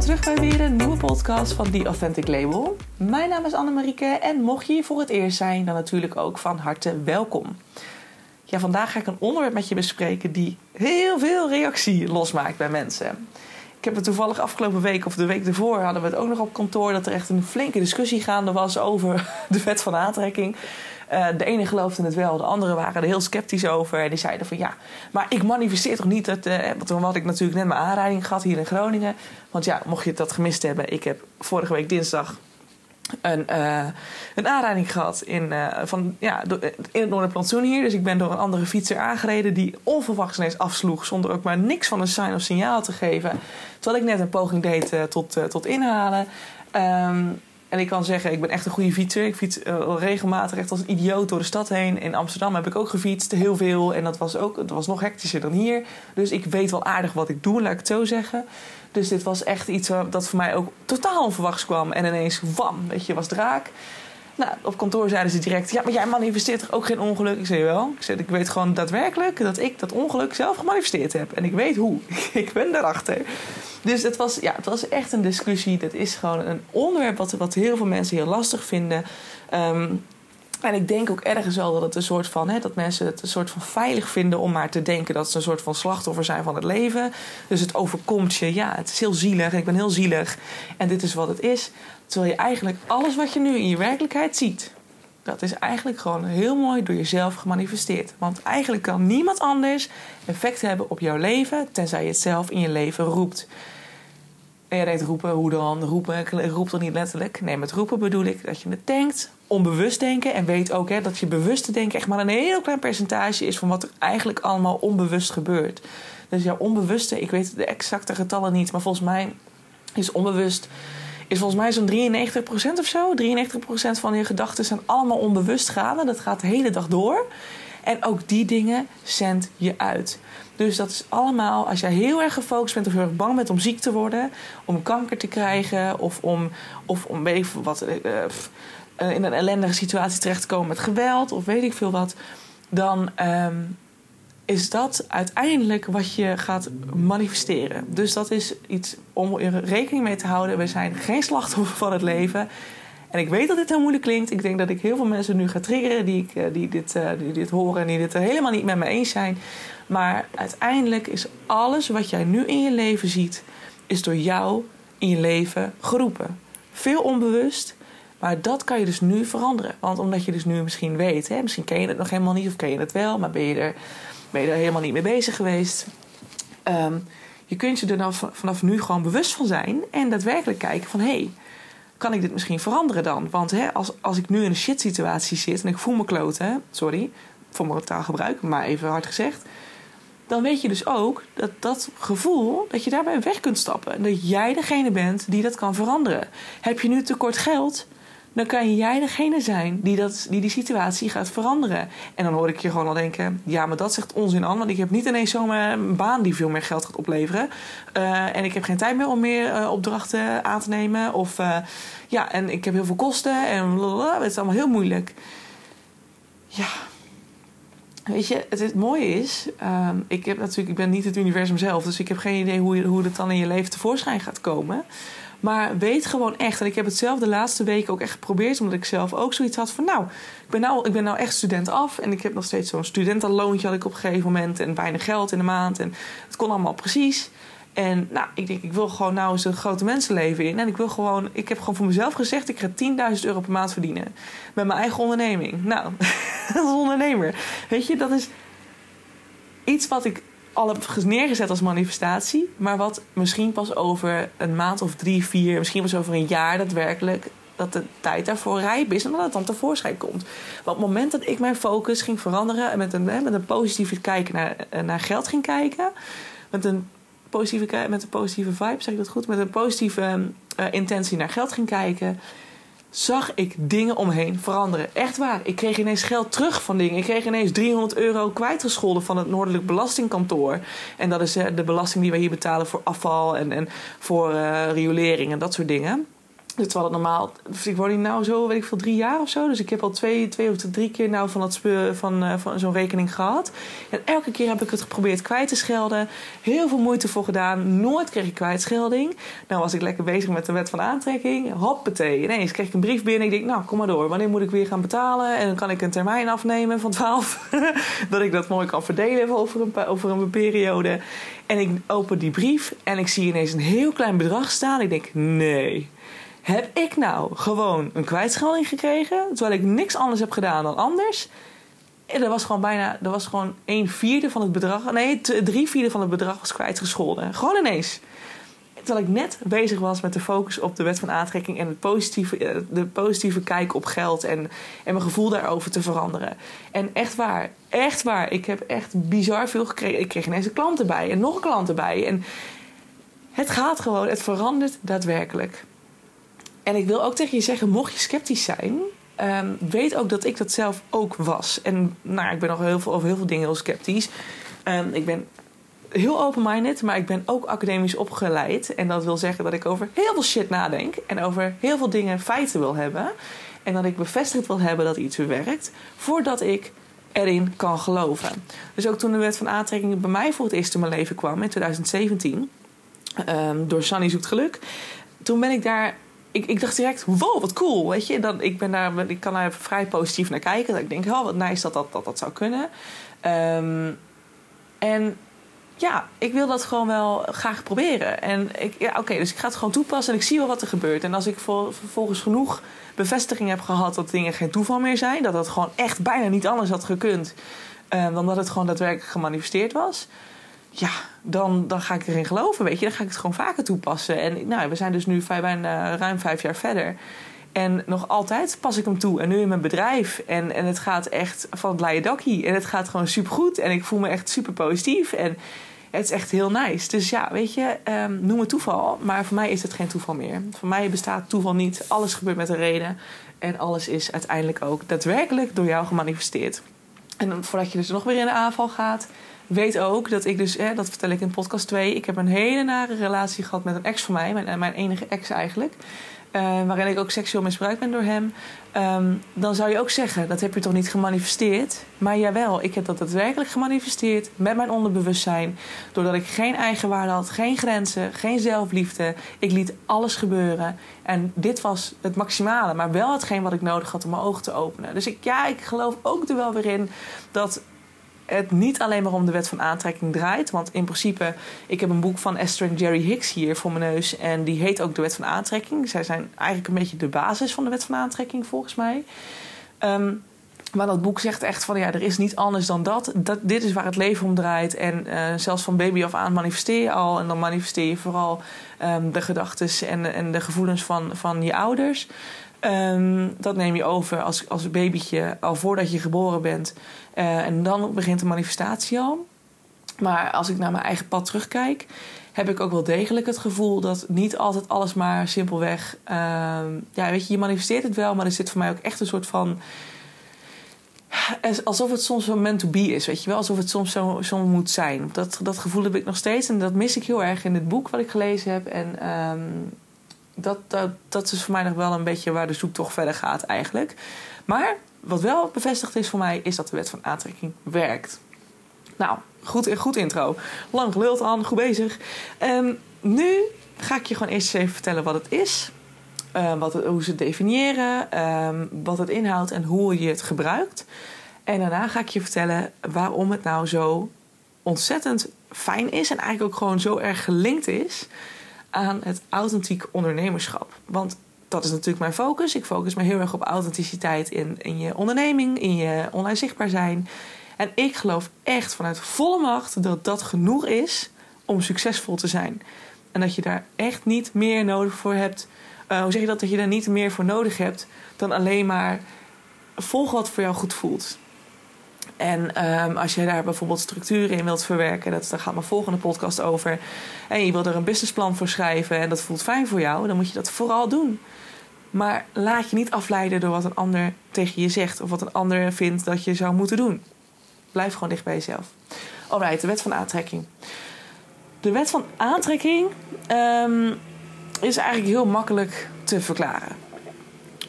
terug bij weer een nieuwe podcast van The Authentic Label. Mijn naam is Annemarieke en mocht je hier voor het eerst zijn, dan natuurlijk ook van harte welkom. Ja, vandaag ga ik een onderwerp met je bespreken die heel veel reactie losmaakt bij mensen. Ik heb het toevallig afgelopen week of de week ervoor hadden we het ook nog op kantoor dat er echt een flinke discussie gaande was over de wet van aantrekking. Uh, de ene geloofde het wel, de andere waren er heel sceptisch over. En die zeiden van ja, maar ik manifesteer toch niet dat. Uh, want toen had ik natuurlijk net mijn aanrijding gehad hier in Groningen. Want ja, mocht je dat gemist hebben, ik heb vorige week dinsdag een, uh, een aanrijding gehad in, uh, van, ja, in het Noorderplantsoen hier. Dus ik ben door een andere fietser aangereden die onverwachts ineens afsloeg zonder ook maar niks van een sign of signaal te geven. Terwijl ik net een poging deed tot, tot inhalen. Um, en ik kan zeggen, ik ben echt een goede fietser. Ik fiets uh, regelmatig echt als een idioot door de stad heen. In Amsterdam heb ik ook gefietst, heel veel. En dat was, ook, dat was nog hectischer dan hier. Dus ik weet wel aardig wat ik doe, laat ik het zo zeggen. Dus dit was echt iets dat voor mij ook totaal onverwachts kwam. En ineens, wam, weet je, was draak. Nou, op kantoor zeiden ze direct: Ja, maar jij manifesteert toch ook geen ongeluk? Ik zei wel. Ik zei: Ik weet gewoon daadwerkelijk dat ik dat ongeluk zelf gemanifesteerd heb. En ik weet hoe. ik ben daarachter. Dus het was, ja, het was echt een discussie. Dat is gewoon een onderwerp wat, wat heel veel mensen heel lastig vinden. Um, en ik denk ook ergens wel dat het een soort van, hè, dat mensen het een soort van veilig vinden om maar te denken dat ze een soort van slachtoffer zijn van het leven. Dus het overkomt je, ja, het is heel zielig, ik ben heel zielig en dit is wat het is. Terwijl je eigenlijk alles wat je nu in je werkelijkheid ziet, dat is eigenlijk gewoon heel mooi door jezelf gemanifesteerd. Want eigenlijk kan niemand anders effect hebben op jouw leven, tenzij je het zelf in je leven roept. En jij denkt roepen, hoe dan? Roepen, ik roep toch niet letterlijk? Nee, met roepen bedoel ik dat je het denkt, onbewust denken. En weet ook hè, dat je bewuste denken echt maar een heel klein percentage is van wat er eigenlijk allemaal onbewust gebeurt. Dus jouw onbewuste, ik weet de exacte getallen niet, maar volgens mij is onbewust is volgens mij zo'n 93% of zo. 93% van je gedachten zijn allemaal onbewust gaande. Dat gaat de hele dag door. En ook die dingen zendt je uit. Dus dat is allemaal, als jij heel erg gefocust bent of heel erg bang bent om ziek te worden, om kanker te krijgen of om, of om weet wat, uh, in een ellendige situatie terecht te komen met geweld of weet ik veel wat, dan um, is dat uiteindelijk wat je gaat manifesteren. Dus dat is iets om rekening mee te houden. We zijn geen slachtoffer van het leven. En ik weet dat dit heel moeilijk klinkt. Ik denk dat ik heel veel mensen nu ga triggeren die, ik, die, dit, die dit horen en die dit er helemaal niet met me eens zijn. Maar uiteindelijk is alles wat jij nu in je leven ziet, is door jou in je leven geroepen. Veel onbewust, maar dat kan je dus nu veranderen. Want omdat je dus nu misschien weet, hè, misschien ken je het nog helemaal niet of ken je het wel, maar ben je er, ben je er helemaal niet mee bezig geweest. Um, je kunt je er nou vanaf nu gewoon bewust van zijn en daadwerkelijk kijken van hé, hey, kan ik dit misschien veranderen dan? Want hè, als, als ik nu in een shit situatie zit en ik voel me kloten, sorry voor mijn taalgebruik, maar even hard gezegd dan weet je dus ook dat dat gevoel, dat je daarbij weg kunt stappen. En dat jij degene bent die dat kan veranderen. Heb je nu tekort geld, dan kan jij degene zijn die, dat, die die situatie gaat veranderen. En dan hoor ik je gewoon al denken: ja, maar dat zegt onzin aan. Want ik heb niet ineens zomaar een baan die veel meer geld gaat opleveren. Uh, en ik heb geen tijd meer om meer uh, opdrachten aan te nemen. Of uh, ja, en ik heb heel veel kosten en blablabla. Het is allemaal heel moeilijk. Ja, Weet je, het, mooie is, um, ik, heb natuurlijk, ik ben niet het universum zelf, dus ik heb geen idee hoe, je, hoe het dan in je leven tevoorschijn gaat komen. Maar weet gewoon echt, en ik heb het zelf de laatste weken ook echt geprobeerd, omdat ik zelf ook zoiets had van, nou, ik ben nou, ik ben nou echt student af en ik heb nog steeds zo'n studentenloontje had ik op een gegeven moment en weinig geld in de maand en het kon allemaal precies. En nou, ik denk, ik wil gewoon nou eens een grote mensenleven in. En ik wil gewoon, ik heb gewoon voor mezelf gezegd, ik ga 10.000 euro per maand verdienen. Met mijn eigen onderneming. Nou, als ondernemer. Weet je, dat is iets wat ik al neergezet als manifestatie. Maar wat misschien pas over een maand of drie, vier, misschien pas over een jaar daadwerkelijk dat de tijd daarvoor rijp is en dat het dan tevoorschijn komt. Maar op het moment dat ik mijn focus ging veranderen en met een, met een positieve kijken naar, naar geld ging kijken, met een positieve, met een positieve vibe, zeg ik dat goed, met een positieve uh, intentie naar geld ging kijken, zag ik dingen omheen veranderen. Echt waar. Ik kreeg ineens geld terug van dingen. Ik kreeg ineens 300 euro kwijtgescholden van het Noordelijk Belastingkantoor. En dat is uh, de belasting die wij hier betalen voor afval en, en voor uh, riolering en dat soort dingen. Dus terwijl het normaal, ik woon hier nou zo, weet ik veel, drie jaar of zo. Dus ik heb al twee, twee of drie keer nou van, van, eh, van zo'n rekening gehad. En elke keer heb ik het geprobeerd kwijt te schelden. Heel veel moeite voor gedaan. Nooit kreeg ik kwijtschelding. Nou was ik lekker bezig met de wet van aantrekking. Hoppatee. Ineens kreeg ik een brief binnen. Ik denk, nou kom maar door. Wanneer moet ik weer gaan betalen? En dan kan ik een termijn afnemen van 12. dat ik dat mooi kan verdelen over een, over een periode. En ik open die brief en ik zie ineens een heel klein bedrag staan. Ik denk, nee. Heb ik nou gewoon een kwijtschelding gekregen, terwijl ik niks anders heb gedaan dan anders? En dat was gewoon bijna, dat was gewoon een vierde van het bedrag, nee, drie vierde van het bedrag was kwijtgescholden. Gewoon ineens. Terwijl ik net bezig was met de focus op de wet van aantrekking en het positieve, eh, de positieve kijk op geld en, en mijn gevoel daarover te veranderen. En echt waar, echt waar, ik heb echt bizar veel gekregen. Ik kreeg ineens een klant erbij en nog een klant erbij. En het gaat gewoon, het verandert daadwerkelijk. En ik wil ook tegen je zeggen, mocht je sceptisch zijn, ehm, weet ook dat ik dat zelf ook was. En nou, ik ben nog heel veel, over heel veel dingen heel sceptisch. Ehm, ik ben heel open-minded, maar ik ben ook academisch opgeleid. En dat wil zeggen dat ik over heel veel shit nadenk. En over heel veel dingen feiten wil hebben. En dat ik bevestigd wil hebben dat iets werkt. Voordat ik erin kan geloven. Dus ook toen de wet van aantrekking bij mij voor het eerst in mijn leven kwam in 2017. ehm, door Sunny Zoekt Geluk. Toen ben ik daar ik, ik dacht direct, wow, wat cool, weet je. Dan, ik, ben daar, ik kan daar vrij positief naar kijken. Dat ik denk, oh, wat nice dat dat, dat, dat zou kunnen. Ehm, en ja, ik wil dat gewoon wel graag proberen. En ik, ja, oké, dus ik ga het gewoon toepassen en ik zie wel wat er gebeurt. En als ik vol- vervolgens genoeg bevestiging heb gehad dat dingen geen toeval meer zijn, dat het gewoon echt bijna niet anders had gekund eh, dan dat het gewoon daadwerkelijk gemanifesteerd was. Ja, dan, dan ga ik erin geloven, weet je. Dan ga ik het gewoon vaker toepassen. En nou, we zijn dus nu vijf, bijna ruim vijf jaar verder. En nog altijd pas ik hem toe. En nu in mijn bedrijf. En, en het gaat echt van het leien dakkie. En het gaat gewoon supergoed. En ik voel me echt super positief. En het is echt heel nice. Dus ja, weet je, ehm, noem het toeval. Maar voor mij is het geen toeval meer. Voor mij bestaat toeval niet. Alles gebeurt met een reden. En alles is uiteindelijk ook daadwerkelijk door jou gemanifesteerd. En voordat je dus nog weer in de aanval gaat, weet ook dat ik dus, dat vertel ik in podcast 2, ik heb een hele nare relatie gehad met een ex van mij, mijn, mijn enige ex eigenlijk. eh, waarin ik ook seksueel misbruikt ben door hem. Ehm, dan zou je ook zeggen, dat heb je toch niet gemanifesteerd? Maar jawel, ik heb dat daadwerkelijk gemanifesteerd met mijn onderbewustzijn. Doordat ik geen eigenwaarde had, geen grenzen, geen zelfliefde. Ik liet alles gebeuren. En dit was het maximale, maar wel hetgeen wat ik nodig had om mijn ogen te openen. Dus ik, ja, ik geloof ook er wel weer in dat het niet alleen maar om de wet van aantrekking draait. Want in principe, ik heb een boek van Esther en Jerry Hicks hier voor mijn neus. En die heet ook de wet van aantrekking. Zij zijn eigenlijk een beetje de basis van de wet van aantrekking, volgens mij. Ehm, maar dat boek zegt echt van ja, er is niet anders dan dat. dat dit is waar het leven om draait. En eh, zelfs van baby af aan manifesteer je al. En dan manifesteer je vooral ehm, de gedachten en, en de gevoelens van, van je ouders. Ehm, dat neem je over als, als babytje al voordat je geboren bent. Eh, en dan begint de manifestatie al. Maar als ik naar mijn eigen pad terugkijk, heb ik ook wel degelijk het gevoel dat niet altijd alles maar simpelweg. ehm, ja, weet je, je manifesteert het wel, maar er zit voor mij ook echt een soort van. Alsof het soms zo meant to be is, weet je wel? Alsof het soms zo, zo moet zijn. Dat, dat gevoel heb ik nog steeds en dat mis ik heel erg in dit boek wat ik gelezen heb. En ehm, dat, dat, dat is voor mij nog wel een beetje waar de zoektocht verder gaat eigenlijk. Maar wat wel bevestigd is voor mij, is dat de wet van aantrekking werkt. Nou, goed, goed intro. Lang geluld aan, goed bezig. Ehm, nu ga ik je gewoon eerst even vertellen wat het is. eh, wat hoe ze het definiëren, ehm, wat het inhoudt en hoe je het gebruikt. En daarna ga ik je vertellen waarom het nou zo ontzettend fijn is en eigenlijk ook gewoon zo erg gelinkt is aan het authentiek ondernemerschap. Want dat is natuurlijk mijn focus. Ik focus me heel erg op authenticiteit in, in je onderneming, in je online zichtbaar zijn. En ik geloof echt vanuit volle macht dat dat genoeg is om succesvol te zijn. En dat je daar echt niet meer nodig voor hebt. Uh, hoe zeg je dat? Dat je daar niet meer voor nodig hebt dan alleen maar volg wat voor jou goed voelt. En um, als je daar bijvoorbeeld structuren in wilt verwerken, dat, daar gaat mijn volgende podcast over. En je wilt er een businessplan voor schrijven en dat voelt fijn voor jou, dan moet je dat vooral doen. Maar laat je niet afleiden door wat een ander tegen je zegt of wat een ander vindt dat je zou moeten doen. Blijf gewoon dicht bij jezelf. Alright, de wet van aantrekking. De wet van aantrekking um, is eigenlijk heel makkelijk te verklaren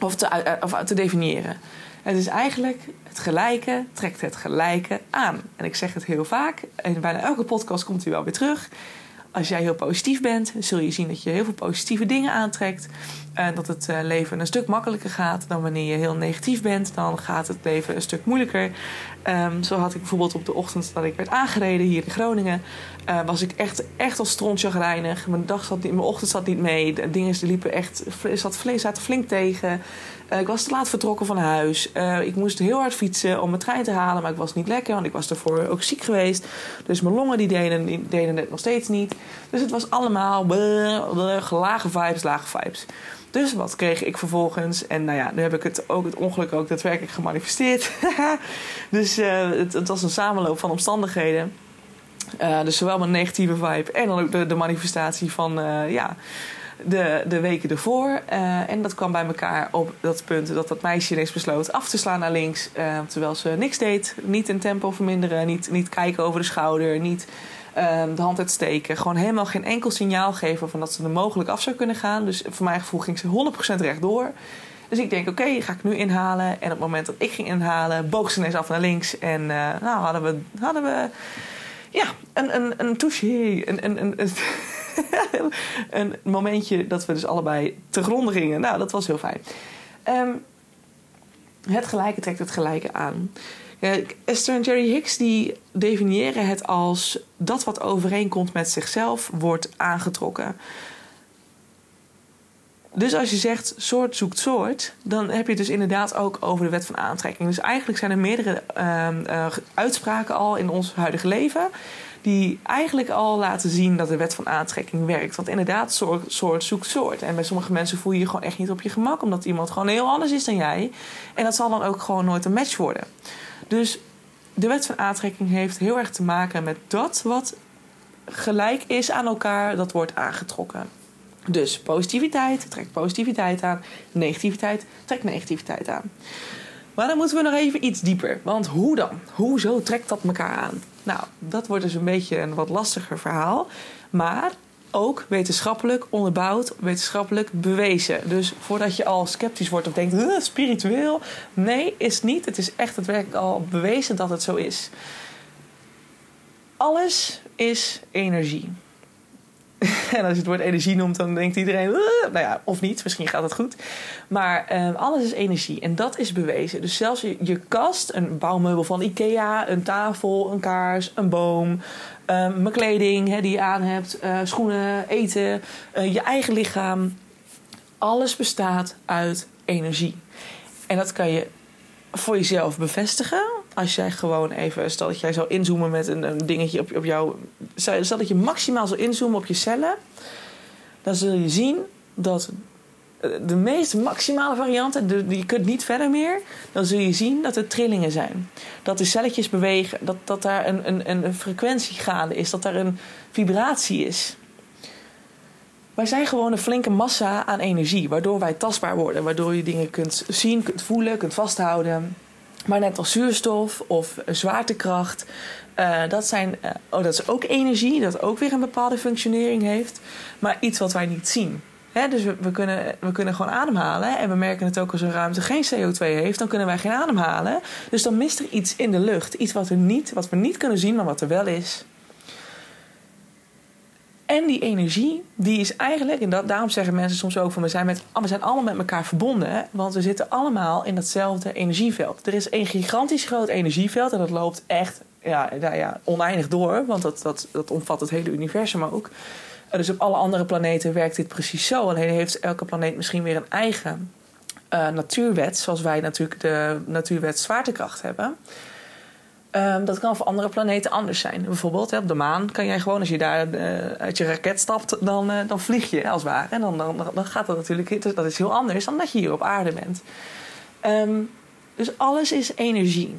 of te, of te definiëren. Het is eigenlijk het gelijke trekt het gelijke aan. En ik zeg het heel vaak. In bijna elke podcast komt u wel weer terug. Als jij heel positief bent, zul je zien dat je heel veel positieve dingen aantrekt. En dat het eh, leven een stuk makkelijker gaat dan wanneer je heel negatief bent. Dan gaat het leven een stuk moeilijker. Um, zo had ik bijvoorbeeld op de ochtend dat ik werd aangereden hier in Groningen. Uh, was ik echt, echt als strontjagrijnig. Mijn, dag zat niet, mijn ochtend zat niet mee. De dingen liepen echt, zat, zaten flink tegen. Uh, ik was te laat vertrokken van huis. Uh, ik moest heel hard fietsen om mijn trein te halen. Maar ik was niet lekker, want ik was daarvoor ook ziek geweest. Dus mijn longen die deden, die deden het nog steeds niet. Dus het was allemaal lage vibes, lage vibes. Dus wat kreeg ik vervolgens? En nou ja, nu heb ik het, ook, het ongeluk ook daadwerkelijk gemanifesteerd. dus uh, het, was een samenloop van omstandigheden. Dus zowel mijn negatieve vibe en dan ook de, manifestatie van ja, de, de weken ervoor. en dat kwam bij elkaar op dat punt dat dat meisje ineens besloot af te slaan naar links. terwijl ze niks deed. Niet in tempo verminderen, niet, niet kijken over de schouder, niet Ehm, de hand uitsteken. Gewoon helemaal geen enkel signaal geven van dat ze er mogelijk af zou kunnen gaan. Dus voor mijn gevoel ging ze 100% rechtdoor. Dus ik denk, oké, ga ik nu inhalen. En op het moment dat ik ging inhalen, boog ze ineens af naar links. En uh, nou hadden we, hadden we ja, een, een, een touche. Een, een, een, een, momentje dat we dus allebei te gronden gingen. Nou, dat was heel fijn. Um, het gelijke trekt het gelijke aan. Esther en Jerry Hicks die definiëren het als dat wat overeenkomt met zichzelf wordt aangetrokken. Dus als je zegt soort zoekt soort, dan heb je het dus inderdaad ook over de wet van aantrekking. Dus eigenlijk zijn er meerdere uh, uitspraken al in ons huidige leven die eigenlijk al laten zien dat de wet van aantrekking werkt. Want inderdaad, soort, soort zoekt soort. En bij sommige mensen voel je je gewoon echt niet op je gemak, omdat iemand gewoon heel anders is dan jij. En dat zal dan ook gewoon nooit een match worden. Dus de wet van aantrekking heeft heel erg te maken met dat wat gelijk is aan elkaar, dat wordt aangetrokken. Dus positiviteit trekt positiviteit aan, negativiteit trekt negativiteit aan. Maar dan moeten we nog even iets dieper. Want hoe dan? Hoezo trekt dat elkaar aan? Nou, dat wordt dus een beetje een wat lastiger verhaal. Maar ook wetenschappelijk onderbouwd, wetenschappelijk bewezen. Dus voordat je al sceptisch wordt of denkt, spiritueel. Nee, is niet. Het is echt het werk al bewezen dat het zo is. Alles is energie. En als je het woord energie noemt, dan denkt iedereen, nou ja, of niet, misschien gaat het goed. Maar uh, alles is energie en dat is bewezen. Dus zelfs je, kast, een bouwmeubel van Ikea, een tafel, een kaars, een boom, uh, mijn kleding die je aan hebt, uh, schoenen, eten, je eigen lichaam. Alles bestaat uit energie. En dat kan je voor jezelf bevestigen. Als jij gewoon even, stel dat jij zou inzoomen met een, een dingetje op, op jou. Stel dat je maximaal zou inzoomen op je cellen. Dan zul je zien dat de meest maximale varianten, je kunt niet verder meer. Dan zul je zien dat er trillingen zijn. Dat de celletjes bewegen. Dat, dat daar een, een, een frequentie gaande is. Dat daar een vibratie is. Wij zijn gewoon een flinke massa aan energie, waardoor wij tastbaar worden, waardoor je dingen kunt zien, kunt voelen, kunt vasthouden. Maar net als zuurstof of zwaartekracht, uh, dat, zijn, uh, oh, dat is ook energie, dat ook weer een bepaalde functionering heeft, maar iets wat wij niet zien. dus we, we, kunnen, we kunnen gewoon ademhalen en we merken het ook als een ruimte geen CO2 heeft, dan kunnen wij geen ademhalen. Dus dan mist er iets in de lucht, iets wat, er niet, wat we niet kunnen zien, maar wat er wel is. En die energie, die is eigenlijk, en dat, daarom zeggen mensen soms ook van we zijn, met, we zijn allemaal met elkaar verbonden, want we zitten allemaal in datzelfde energieveld. Er is een gigantisch groot energieveld en dat loopt echt ja, nou ja, oneindig door, want dat, dat, dat omvat het hele universum ook. Dus op alle andere planeten werkt dit precies zo. Alleen heeft elke planeet misschien weer een eigen uh, natuurwet, zoals wij natuurlijk de natuurwet zwaartekracht hebben. Um, dat kan voor andere planeten anders zijn. Bijvoorbeeld hè, op de maan kan jij gewoon, als je daar uh, uit je raket stapt, dan, uh, dan vlieg je als het ware. En dan, dan, dan gaat dat natuurlijk, dat is heel anders dan dat je hier op aarde bent. Um, dus alles is energie.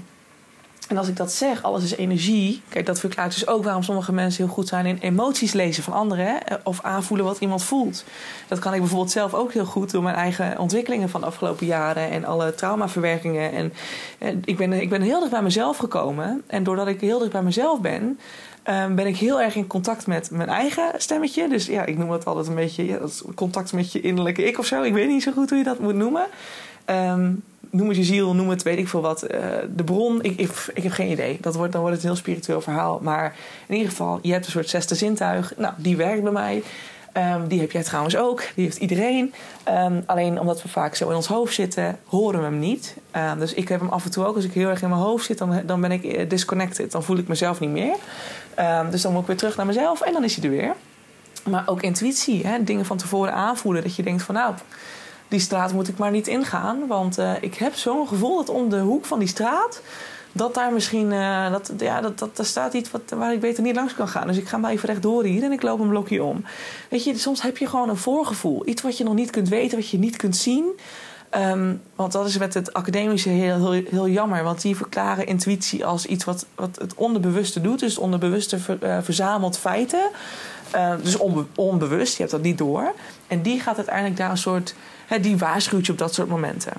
En als ik dat zeg, alles is energie. Kijk, dat verklaart dus ook waarom sommige mensen heel goed zijn in emoties lezen van anderen. Hè? Of aanvoelen wat iemand voelt. Dat kan ik bijvoorbeeld zelf ook heel goed door mijn eigen ontwikkelingen van de afgelopen jaren. En alle traumaverwerkingen. En, en ik, ben, ik ben heel dicht bij mezelf gekomen. En doordat ik heel dicht bij mezelf ben, um, ben ik heel erg in contact met mijn eigen stemmetje. Dus ja, ik noem het altijd een beetje contact met je innerlijke ik of zo. Ik weet niet zo goed hoe je dat moet noemen. Um, noem het je ziel, noem het weet ik veel wat. Uh, de bron, ik, ik, ik, heb geen idee. Dat wordt, dan wordt het een heel spiritueel verhaal. Maar in ieder geval, je hebt een soort zesde zintuig. Nou, die werkt bij mij. Um, die heb jij trouwens ook. Die heeft iedereen. Um, alleen omdat we vaak zo in ons hoofd zitten, horen we hem niet. Um, dus ik heb hem af en toe ook. Als ik heel erg in mijn hoofd zit, dan, dan ben ik eh, disconnected. Dan voel ik mezelf niet meer. dus dan moet ik weer terug naar mezelf en dan is hij er weer. Maar ook intuïtie. Hè? Dingen van tevoren aanvoelen. Dat je denkt van nou die straat moet ik maar niet ingaan. Want uh, ik heb zo'n gevoel dat om de hoek van die straat. dat daar misschien. Uh, dat, ja, dat, dat, daar staat iets wat, waar ik beter niet langs kan gaan. Dus ik ga maar even rechtdoor hier en ik loop een blokje om. Weet je, soms heb je gewoon een voorgevoel. Iets wat je nog niet kunt weten, wat je niet kunt zien. Um, want dat is met het academische heel, heel, jammer. Want die verklaren intuïtie als iets wat, wat het onderbewuste doet. Dus het onderbewuste uh, verzamelt feiten. Dus onbe onbewust, je hebt dat niet door. En die gaat uiteindelijk daar een soort die waarschuwt je op dat soort momenten.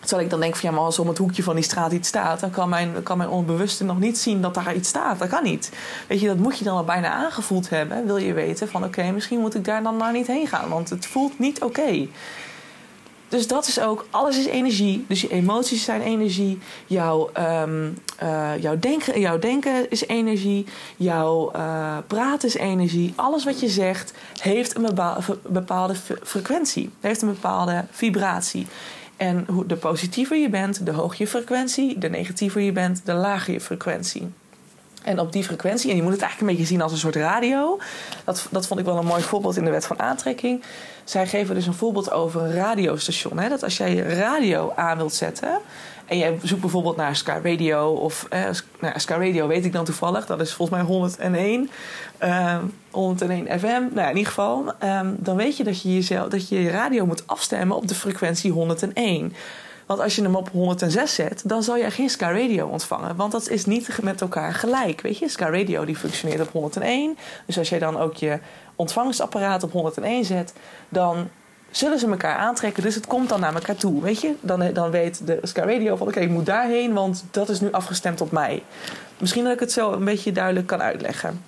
Terwijl ik dan denk van ja, maar als om het hoekje van die straat iets staat, dan kan mijn, kan mijn onbewuste nog niet zien dat daar iets staat. Dat kan niet. Weet je, dat moet je dan al bijna aangevoeld hebben. Wil je weten van oké, misschien moet ik daar dan maar niet heen gaan, want het voelt niet oké. Dus dat is ook, alles is energie. Dus je emoties zijn energie. Jouw, um, uh, jouw, denken, jouw denken is energie. Jouw uh, praten is energie. Alles wat je zegt heeft een bepaalde frequentie. Heeft een bepaalde vibratie. En de positiever je bent, de hoger je frequentie. De negatiever je bent, de lager je frequentie. En op die frequentie, en je moet het eigenlijk een beetje zien als een soort radio. Dat, dat vond ik wel een mooi voorbeeld in de wet van aantrekking. Zij geven dus een voorbeeld over een radiostation. Hè? Dat als jij je radio aan wilt zetten. En jij zoekt bijvoorbeeld naar Sky Radio. Of eh, nou, Sky Radio weet ik dan toevallig. Dat is volgens mij 101. Uh, 101 FM. Nou ja, in ieder geval. Um, dan weet je dat je, jezelf, dat je je radio moet afstemmen op de frequentie 101. Want als je hem op 106 zet, dan zal je geen Sky Radio ontvangen. Want dat is niet met elkaar gelijk. Weet je, Sky Radio die functioneert op 101. Dus als jij dan ook je ontvangstapparaat op 101 zet, dan zullen ze elkaar aantrekken. Dus het komt dan naar elkaar toe. Weet je, dan, dan weet de Sky Radio van oké, ik moet daarheen, want dat is nu afgestemd op mij. Misschien dat ik het zo een beetje duidelijk kan uitleggen.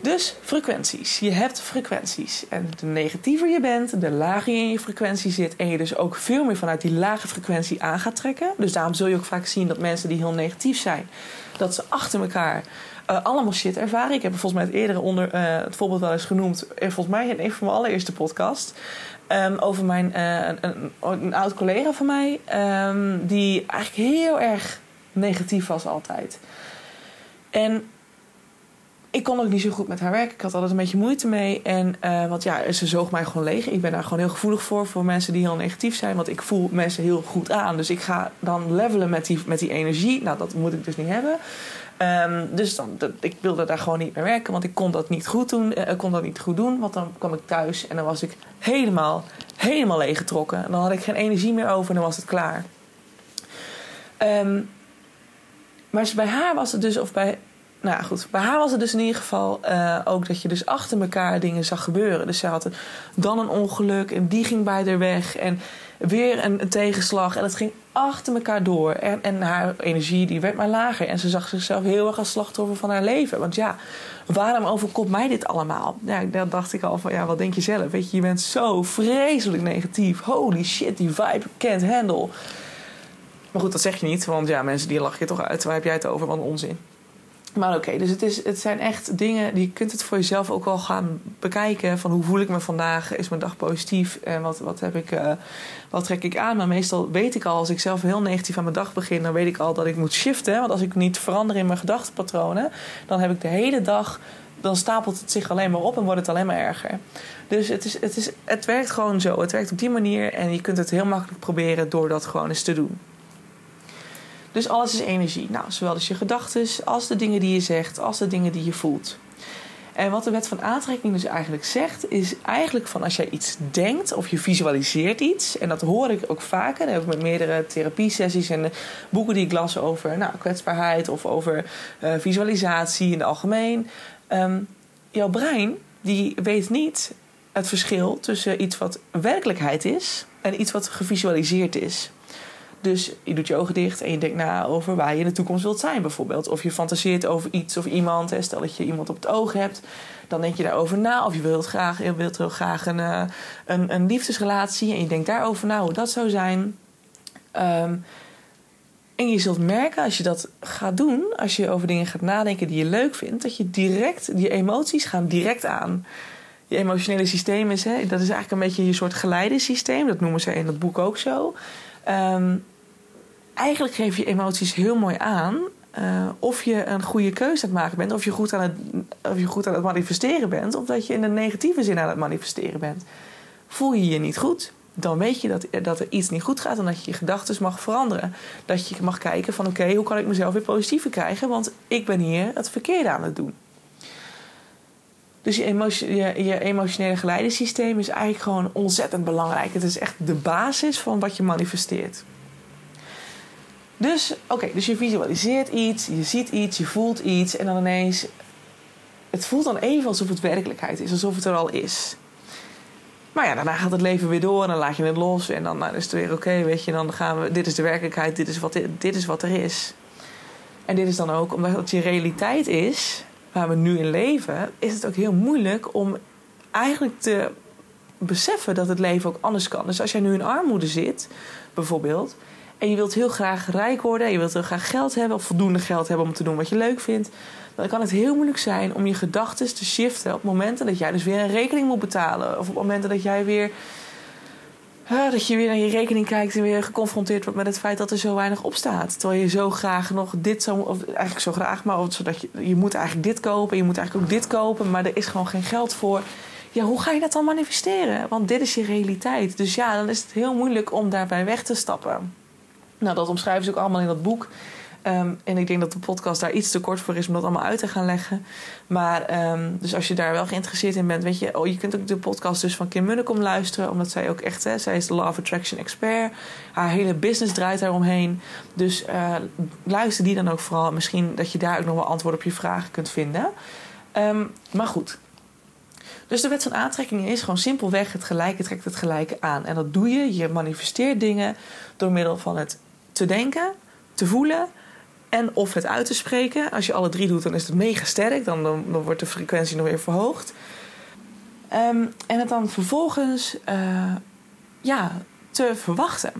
Dus frequenties. Je hebt frequenties. En de negatiever je bent, de lager je in je frequentie zit. En je dus ook veel meer vanuit die lage frequentie aan gaat trekken. Dus daarom zul je ook vaak zien dat mensen die heel negatief zijn, dat ze achter elkaar uh, allemaal shit ervaren. Ik heb volgens mij het eerdere onder, uh, het voorbeeld wel eens genoemd. Volgens mij in een van mijn allereerste podcast. Um, over mijn, een, een, oud collega van mij. Um, die eigenlijk heel erg negatief was altijd. En ik kon ook niet zo goed met haar werken. Ik had altijd een beetje moeite mee. En uh, want ja, ze zoog mij gewoon leeg. Ik ben daar gewoon heel gevoelig voor. Voor mensen die heel negatief zijn. Want ik voel mensen heel goed aan. Dus ik ga dan levelen met die, met die energie. Nou, dat moet ik dus niet hebben. Um, dus dan, dat, ik wilde daar gewoon niet meer werken. Want ik kon dat niet goed doen. Uh, kon dat niet goed doen. Want dan kwam ik thuis en dan was ik helemaal, helemaal leeggetrokken. En dan had ik geen energie meer over en dan was het klaar. Um, maar bij haar was het dus, of bij nou goed, bij haar was het dus in ieder geval uh, ook dat je dus achter elkaar dingen zag gebeuren. Dus ze had dan een ongeluk en die ging bij haar weg. En weer een, tegenslag. En het ging achter elkaar door. En, en haar energie die werd maar lager. En ze zag zichzelf heel erg als slachtoffer van haar leven. Want ja, waarom overkomt mij dit allemaal? Ja, dan dacht ik al van, ja, wat denk je zelf? Weet je, je bent zo vreselijk negatief. Holy shit, die vibe can't handle. Maar goed, dat zeg je niet. Want ja, mensen die lachen je toch uit. Waar heb jij het over? Wat onzin. Maar oké, dus het, is, het zijn echt dingen, die je kunt het voor jezelf ook wel gaan bekijken. Van hoe voel ik me vandaag? Is mijn dag positief? En wat, wat, heb ik, uh, wat trek ik aan? Maar meestal weet ik al, als ik zelf heel negatief aan mijn dag begin, dan weet ik al dat ik moet shiften. Want als ik niet verander in mijn gedachtenpatronen, dan heb ik de hele dag dan stapelt het zich alleen maar op en wordt het alleen maar erger. Dus het, is, het, is, het werkt gewoon zo. Het werkt op die manier en je kunt het heel makkelijk proberen door dat gewoon eens te doen. Dus alles is energie. Nou, zowel dus je gedachten als de dingen die je zegt, als de dingen die je voelt. En wat de wet van aantrekking dus eigenlijk zegt, is eigenlijk van als jij iets denkt of je visualiseert iets, en dat hoor ik ook vaker, heb ik met meerdere therapiesessies en boeken die ik las over nou, kwetsbaarheid of over uh, visualisatie in het algemeen. Um, jouw brein die weet niet het verschil tussen iets wat werkelijkheid is en iets wat gevisualiseerd is. Dus je doet je ogen dicht en je denkt na over waar je in de toekomst wilt zijn, bijvoorbeeld. Of je fantaseert over iets of iemand. Stel dat je iemand op het oog hebt, dan denk je daarover na. Of je wilt, graag, je wilt heel graag een, eh, een, een liefdesrelatie en je denkt daarover na hoe dat zou zijn. Ehm, en je zult merken als je dat gaat doen, als je over dingen gaat nadenken die je leuk vindt, dat je direct, die emoties gaan direct aan. Je emotionele systeem is, hè, dat is eigenlijk een beetje je soort geleidensysteem. Dat noemen ze in dat boek ook zo. Ehm, eigenlijk geef je emoties heel mooi aan uh, of je een goede keuze aan het maken bent, of je, goed aan het, of je goed aan het manifesteren bent, of dat je in de negatieve zin aan het manifesteren bent. Voel je je niet goed, dan weet je dat, dat er iets niet goed gaat en dat je je gedachten mag veranderen. Dat je mag kijken van oké, hoe kan ik mezelf weer positiever krijgen, want ik ben hier het verkeerde aan het doen. Dus je, je, je emotionele geleidensysteem is eigenlijk gewoon ontzettend belangrijk. Het is echt de basis van wat je manifesteert. Dus, oké, dus je visualiseert iets, je ziet iets, je voelt iets en dan ineens. Het voelt dan even alsof het werkelijkheid is, alsof het er al is. Maar ja, daarna gaat het leven weer door en dan laat je het los en dan nou, is het weer oké, weet je, dan gaan we. Dit is de werkelijkheid, dit is, wat, dit is wat er is. En dit is dan ook, omdat het je realiteit is, waar we nu in leven, is het ook heel moeilijk om eigenlijk te beseffen dat het leven ook anders kan. Dus als jij nu in armoede zit, bijvoorbeeld, en je wilt heel graag rijk worden, je wilt heel graag geld hebben of voldoende geld hebben om te doen wat je leuk vindt, dan kan het heel moeilijk zijn om je gedachten te shiften op momenten dat jij dus weer een rekening moet betalen. Of op momenten dat jij weer. Dat je weer naar je rekening kijkt en weer geconfronteerd wordt met het feit dat er zo weinig op staat. Terwijl je zo graag nog dit zou. Of eigenlijk zo graag, maar zodat je, je moet eigenlijk dit kopen. Je moet eigenlijk ook dit kopen, maar er is gewoon geen geld voor. Ja, hoe ga je dat dan manifesteren? Want dit is je realiteit. Dus ja, dan is het heel moeilijk om daarbij weg te stappen. Nou, dat omschrijven ze ook allemaal in dat boek. Ehm, en ik denk dat de podcast daar iets te kort voor is om dat allemaal uit te gaan leggen. Maar um, dus als je daar wel geïnteresseerd in bent, weet je, oh, je kunt ook de podcast dus van Kim Munnekom luisteren, omdat zij ook echt, hè, zij is de of Attraction expert. Haar hele business draait daaromheen. Dus uh, luister die dan ook vooral. Misschien dat je daar ook nog wel antwoord op je vragen kunt vinden. Um, maar goed. Dus de wet van aantrekking is gewoon simpelweg het gelijke trekt het gelijke aan. En dat doe je. Je manifesteert dingen door middel van het te denken, te voelen en of het uit te spreken. Als je alle drie doet, dan is het mega sterk. Dan, dan, wordt de frequentie nog weer verhoogd. Um, en het dan vervolgens uh, ja, te verwachten.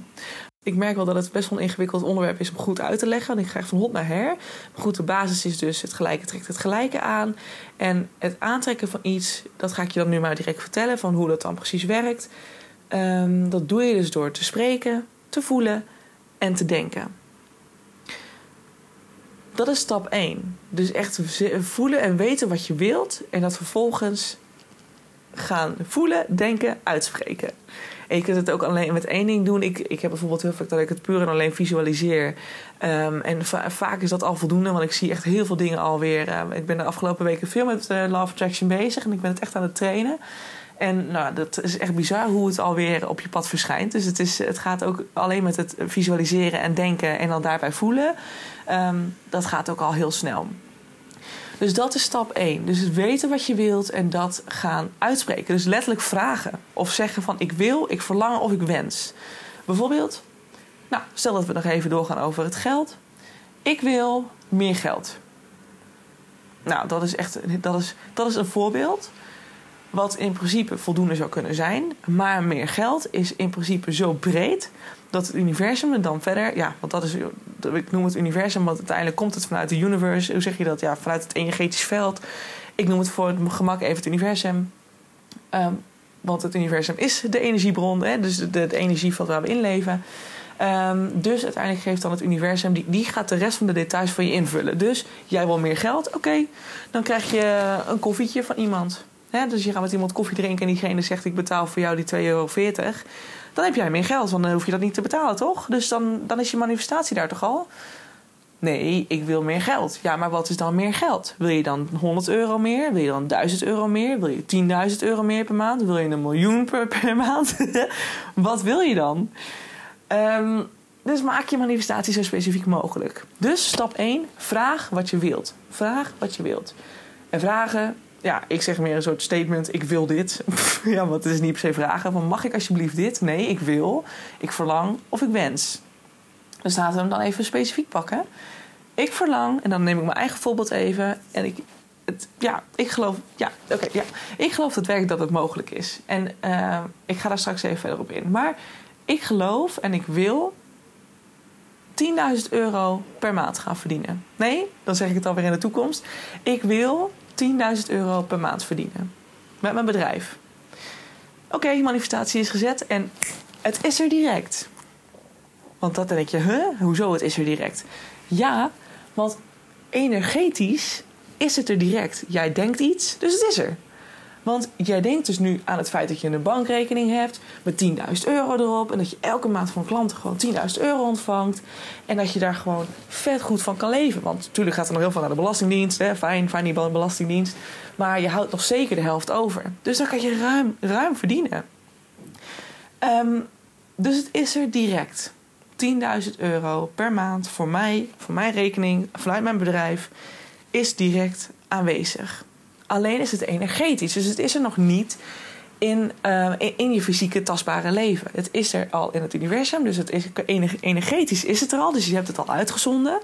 Ik merk wel dat het best wel een ingewikkeld onderwerp is om goed uit te leggen. Want ik krijg van hot naar her. Maar goed, de basis is dus het gelijke trekt het gelijke aan. En het aantrekken van iets, dat ga ik je dan nu maar direct vertellen. Van hoe dat dan precies werkt. Um, dat doe je dus door te spreken, te voelen en te denken. Dat is stap 1. Dus echt voelen en weten wat je wilt. En dat vervolgens gaan voelen, denken, uitspreken. En je kunt het ook alleen met één ding doen. Ik, ik heb bijvoorbeeld heel vaak dat ik het puur en alleen visualiseer. Um, en vaak is dat al voldoende, want ik zie echt heel veel dingen alweer. Uh, ik ben de afgelopen weken veel met Law of Attraction bezig en ik ben het echt aan het trainen. En nou, dat is echt bizar hoe het alweer op je pad verschijnt. Dus het, is, het gaat ook alleen met het visualiseren en denken en dan daarbij voelen. Um, dat gaat ook al heel snel. Dus dat is stap 1. Dus weten wat je wilt en dat gaan uitspreken. Dus letterlijk vragen of zeggen van ik wil, ik verlang of ik wens. Bijvoorbeeld, nou, stel dat we nog even doorgaan over het geld. Ik wil meer geld. Nou, dat is echt dat is, dat is een voorbeeld. Wat in principe voldoende zou kunnen zijn. Maar meer geld is in principe zo breed dat het universum dan verder, ja, want dat is, ik noem het universum, want uiteindelijk komt het vanuit de universe. Hoe zeg je dat? Ja, vanuit het energetisch veld. Ik noem het voor het gemak even het universum. Um, want het universum is de energiebron, hè, dus de, de, energieveld waar we in leven. Um, dus uiteindelijk geeft dan het universum, die, die gaat de rest van de details van je invullen. Dus jij wil meer geld, oké, dan krijg je een koffietje van iemand. Hè, dus je gaat met iemand koffie drinken en diegene zegt: Ik betaal voor jou die 2,40 euro dan heb jij meer geld, want dan hoef je dat niet te betalen, toch? Dus dan, dan is je manifestatie daar toch al. Nee, ik wil meer geld. Ja, maar wat is dan meer geld? Wil je dan 100 euro meer? Wil je dan 1000 euro meer? Wil je 10.000 euro meer per maand? Wil je een miljoen per, maand? wat wil je dan? Um, dus maak je manifestatie zo specifiek mogelijk. Dus stap 1, vraag wat je wilt. Vraag wat je wilt. En vragen, ja, ik zeg meer een soort statement: ik wil dit. ja, want het is niet per se vragen van mag ik alsjeblieft dit? Nee, ik wil, ik verlang of ik wens. Dus laten we hem dan even specifiek pakken. Ik verlang, en dan neem ik mijn eigen voorbeeld even. En ik, het, ja, ik geloof, ja, oké, ja. Ik geloof het werk dat het mogelijk is. En uh, ik ga daar straks even verder op in. Maar ik geloof en ik wil 10.000 euro per maand gaan verdienen. Nee, dan zeg ik het alweer in de toekomst. Ik wil 10.000 euro per maand verdienen. Met mijn bedrijf. Oké, manifestatie is gezet en het is er direct. Want dat denk je, huh? Hoezo het is er direct? Ja, want energetisch is het er direct. Jij denkt iets, dus het is er. Want jij denkt dus nu aan het feit dat je een bankrekening hebt met 10.000 euro erop. En dat je elke maand van klanten gewoon 10.000 euro ontvangt. En dat je daar gewoon vet goed van kan leven. Want natuurlijk gaat er nog heel veel naar de Belastingdienst. Hè? Fijn, fijn die Belastingdienst. Maar je houdt nog zeker de helft over. Dus dan kan je ruim, ruim verdienen. Um, dus het is er direct. 10.000 euro per maand voor mij, voor mijn rekening, vanuit mijn bedrijf, is direct aanwezig. Alleen is het energetisch. Dus het is er nog niet in, uh, in je fysieke tastbare leven. Het is er al in het universum. Dus het is, energetisch is het er al. Dus je hebt het al uitgezonden.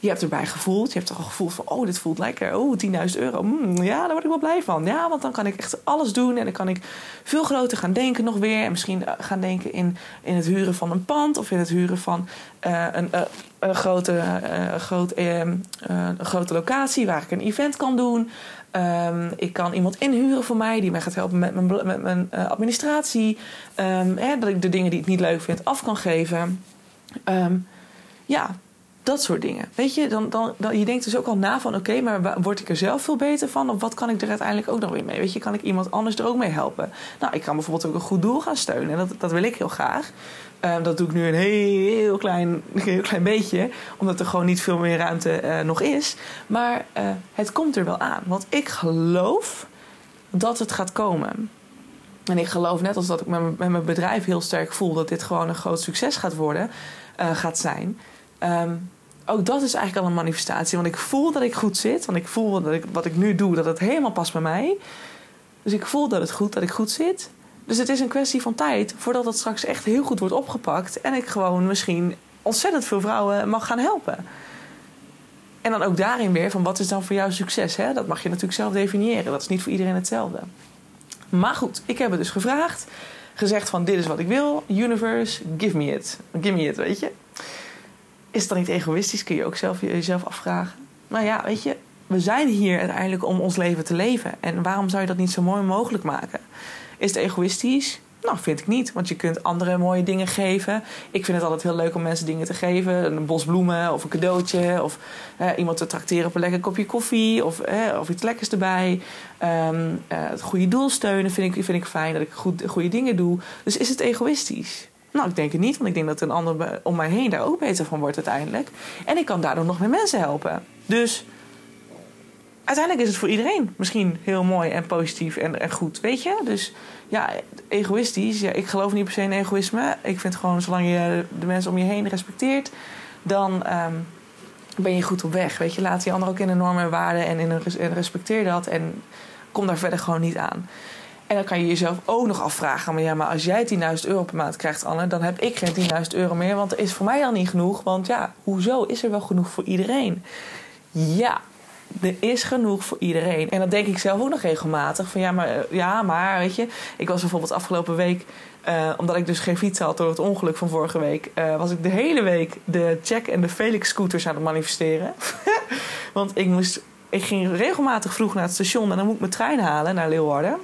Je hebt erbij gevoeld. Je hebt er al gevoeld van, oh, dit voelt lekker. Oh, 10.000 euro. Mm, ja, daar word ik wel blij van. Ja, want dan kan ik echt alles doen. En dan kan ik veel groter gaan denken nog weer. En misschien eh, gaan denken in, in het huren van een pand. Of in het huren van uh, een, uh, een, grote, uh, ehm, een grote locatie waar ik een event kan doen. Um, ik kan iemand inhuren voor mij die mij gaat helpen met mijn, met mijn uh, administratie. Um, hè, dat ik de dingen die ik niet leuk vind af kan geven. Um, ja, dat soort dingen. Weet je, dan, dan, dan, je denkt dus ook al na van... oké, maar word ik er zelf veel beter van? Of wat kan ik er uiteindelijk ook nog weer mee? Weet je, kan ik iemand anders er ook mee helpen? Nou, ik kan bijvoorbeeld ook een goed doel gaan steunen. En dat, dat wil ik heel graag. Um, dat doe ik nu een heel, klein, heel klein beetje. Omdat er gewoon niet veel meer ruimte uh, nog is. Maar uh, het komt er wel aan. Want ik geloof dat het gaat komen. En ik geloof net als dat ik met mijn bedrijf heel sterk voel... dat dit gewoon een groot succes gaat worden, uh, gaat zijn... Um, ook dat is eigenlijk al een manifestatie. Want ik voel dat ik goed zit. Want ik voel dat ik, wat ik nu doe, dat het helemaal past bij mij. Dus ik voel dat het goed, dat ik goed zit. Dus het is een kwestie van tijd voordat het straks echt heel goed wordt opgepakt. En ik gewoon misschien ontzettend veel vrouwen mag gaan helpen. En dan ook daarin weer van wat is dan voor jou succes? Hè? Dat mag je natuurlijk zelf definiëren. Dat is niet voor iedereen hetzelfde. Maar goed, ik heb het dus gevraagd. Gezegd van dit is wat ik wil. Universe, give me it. Give me it, weet je. Is dan niet egoïstisch? Kun je ook zelf jezelf afvragen. Nou ja, weet je, we zijn hier uiteindelijk om ons leven te leven. En waarom zou je dat niet zo mooi mogelijk maken? Is het egoïstisch? Nou, vind ik niet. Want je kunt andere mooie dingen geven. Ik vind het altijd heel leuk om mensen dingen te geven. Een bos bloemen of een cadeautje. Of eh, iemand te tracteren op een lekker kopje koffie. Of, eh, of iets lekkers erbij. Um, uh, het goede doel steunen vind ik, vind ik fijn. Dat ik goed, goede dingen doe. Dus is het egoïstisch? Nou, ik denk het niet, want ik denk dat een ander om mij heen daar ook beter van wordt uiteindelijk. En ik kan daardoor nog meer mensen helpen. Dus uiteindelijk is het voor iedereen misschien heel mooi en positief en, en goed, weet je? Dus ja, egoïstisch. Ja, ik geloof niet per se in egoïsme. Ik vind gewoon, zolang je de mensen om je heen respecteert, dan um, ben je goed op weg. Weet je, laat die ander ook in een normen en waarden en, in een, en respecteer dat. En kom daar verder gewoon niet aan. En dan kan je jezelf ook nog afvragen: maar ja, maar als jij 10.000 euro per maand krijgt, Anne, dan heb ik geen 10.000 euro meer. Want er is voor mij al niet genoeg. Want ja, hoezo is er wel genoeg voor iedereen? Ja, er is genoeg voor iedereen. En dat denk ik zelf ook nog regelmatig. Van ja, maar, ja, maar weet je, ik was bijvoorbeeld afgelopen week. Uh, omdat ik dus geen fiets had door het ongeluk van vorige week, uh, was ik de hele week de Jack en de Felix scooters aan het manifesteren. Want ik moest, ik ging regelmatig vroeg naar het station en dan moet ik mijn trein halen naar Leeuwarden.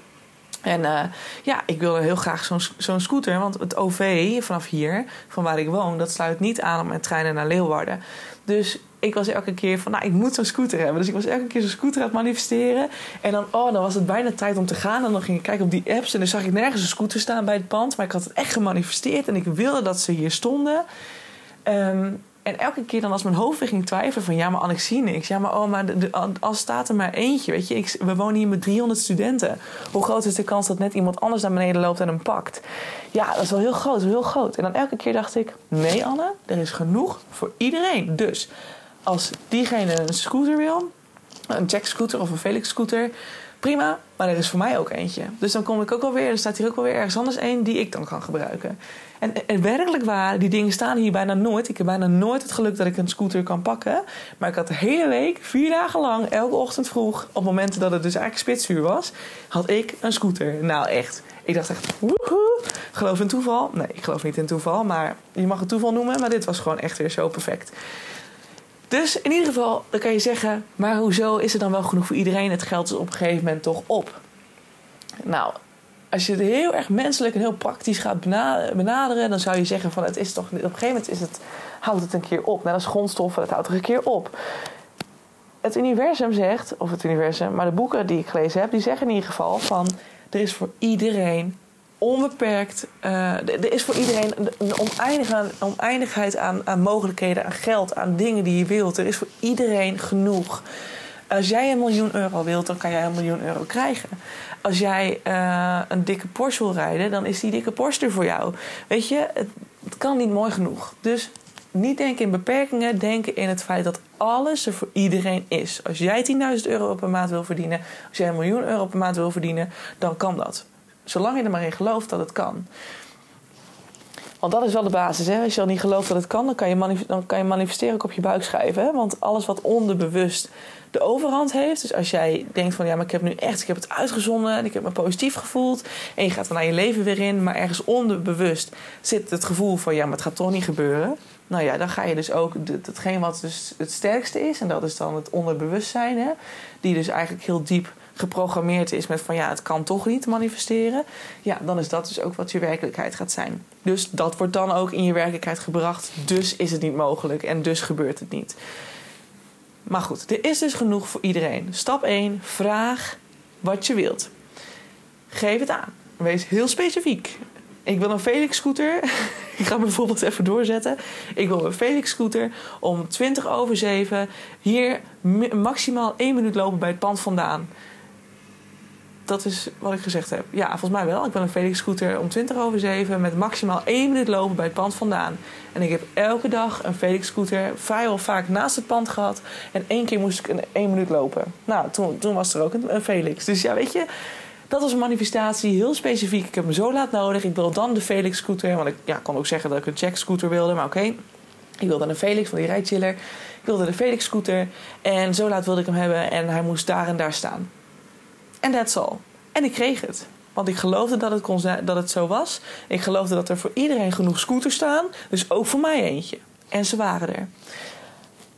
En ja, ik wilde heel graag zo'n zo'n scooter. Want het OV vanaf hier, van waar ik woon, dat sluit niet aan op mijn treinen naar Leeuwarden. Dus ik was elke keer van, nou, ik moet zo'n scooter hebben. Dus ik was elke keer zo'n scooter aan het manifesteren. En dan, oh, dan was het bijna tijd om te gaan. En dan ging ik kijken op die apps. En dan zag ik nergens een scooter staan bij het pand. Maar ik had het echt gemanifesteerd. En ik wilde dat ze hier stonden. Um, En elke keer dan als mijn hoofd weer ging twijfelen van... ja, maar Anne, ik zie niks. Ja, maar oh, maar als staat er maar eentje, weet je. We wonen hier met 300 studenten. Hoe groot is de kans dat net iemand anders naar beneden loopt en hem pakt? Ja, dat is wel heel groot, heel groot. En dan elke keer dacht ik... nee, Anne, er is genoeg voor iedereen. Dus als diegene een scooter wil... een Jack scooter of een Felix scooter prima, maar er is voor mij ook eentje. Dus dan kom ik ook alweer, er staat hier ook wel weer ergens anders één die ik dan kan gebruiken. En, en, werkelijk waar, die dingen staan hier bijna nooit. Ik heb bijna nooit het geluk dat ik een scooter kan pakken. Maar ik had de hele week, vier dagen lang, elke ochtend vroeg, op momenten dat het dus eigenlijk spitsuur was, had ik een scooter. Nou echt. Ik dacht echt, woehoe. Geloof in toeval? Nee, ik geloof niet in toeval, maar je mag het toeval noemen. Maar dit was gewoon echt weer zo perfect. Dus in ieder geval, dan kan je zeggen, maar hoezo is er dan wel genoeg voor iedereen? Het geld is op een gegeven moment toch op. Nou, als je het heel erg menselijk en heel praktisch gaat benaderen, dan zou je zeggen van het is toch op een gegeven moment is het, houdt het een keer op. Net als grondstoffen, het houdt er een keer op. Het universum zegt, of het universum, maar de boeken die ik gelezen heb, die zeggen in ieder geval van er is voor iedereen onbeperkt. Uh, er is voor iedereen een oneindige, oneindigheid aan, aan mogelijkheden, aan geld, aan dingen die je wilt. Er is voor iedereen genoeg. Als jij een miljoen euro wilt, dan kan jij een miljoen euro krijgen. Als jij uh, een dikke Porsche wil rijden, dan is die dikke Porsche er voor jou. Weet je, het, het kan niet mooi genoeg. Dus niet denken in beperkingen, denken in het feit dat alles er voor iedereen is. Als jij 10.000 euro per maand wil verdienen, als jij een miljoen euro per maand wil verdienen, dan kan dat. Zolang je er maar in gelooft dat het kan. Want dat is wel de basis. Hè? Als je al niet gelooft dat het kan, dan kan je, dan kan je manifesteren ook op je buik schrijven. Hè? Want alles wat onderbewust de overhand heeft. Dus als jij denkt van ja, maar ik heb nu echt, ik heb het uitgezonden en ik heb me positief gevoeld. En je gaat er naar je leven weer in, maar ergens onderbewust zit het gevoel van ja, maar het gaat toch niet gebeuren. Nou ja, dan ga je dus ook hetgeen wat dus het sterkste is, en dat is dan het onderbewustzijn, hè, die dus eigenlijk heel diep geprogrammeerd is met van ja, het kan toch niet manifesteren, ja, dan is dat dus ook wat je werkelijkheid gaat zijn. Dus dat wordt dan ook in je werkelijkheid gebracht, dus is het niet mogelijk en dus gebeurt het niet. Maar goed, er is dus genoeg voor iedereen. Stap 1, vraag wat je wilt. Geef het aan. Wees heel specifiek. Ik wil een Felix scooter. ik ga bijvoorbeeld even doorzetten. Ik wil een Felix scooter om 20 over 7 hier maximaal 1 minuut lopen bij het pand vandaan dat is wat ik gezegd heb. Ja, volgens mij wel. Ik ben een Felix scooter om 20 over 7 met maximaal 1 minuut lopen bij het pand vandaan. En ik heb elke dag een Felix scooter vrijwel vaak naast het pand gehad. En één keer moest ik een 1 minuut lopen. Nou, toen, toen was er ook een, Felix. Dus ja, weet je, dat was een manifestatie, heel specifiek. Ik heb me zo laat nodig. Ik wil dan de Felix scooter. Want ik ja, kon ook zeggen dat ik een check scooter wilde, maar oké. Ik wilde een Felix van die rijchiller. Ik wilde de Felix scooter. En zo laat wilde ik hem hebben. En hij moest daar en daar staan. En that's all. En ik kreeg het. Want ik geloofde dat het, kon dat het zo was. Ik geloofde dat er voor iedereen genoeg scooters staan. Dus ook voor mij eentje. En ze waren er.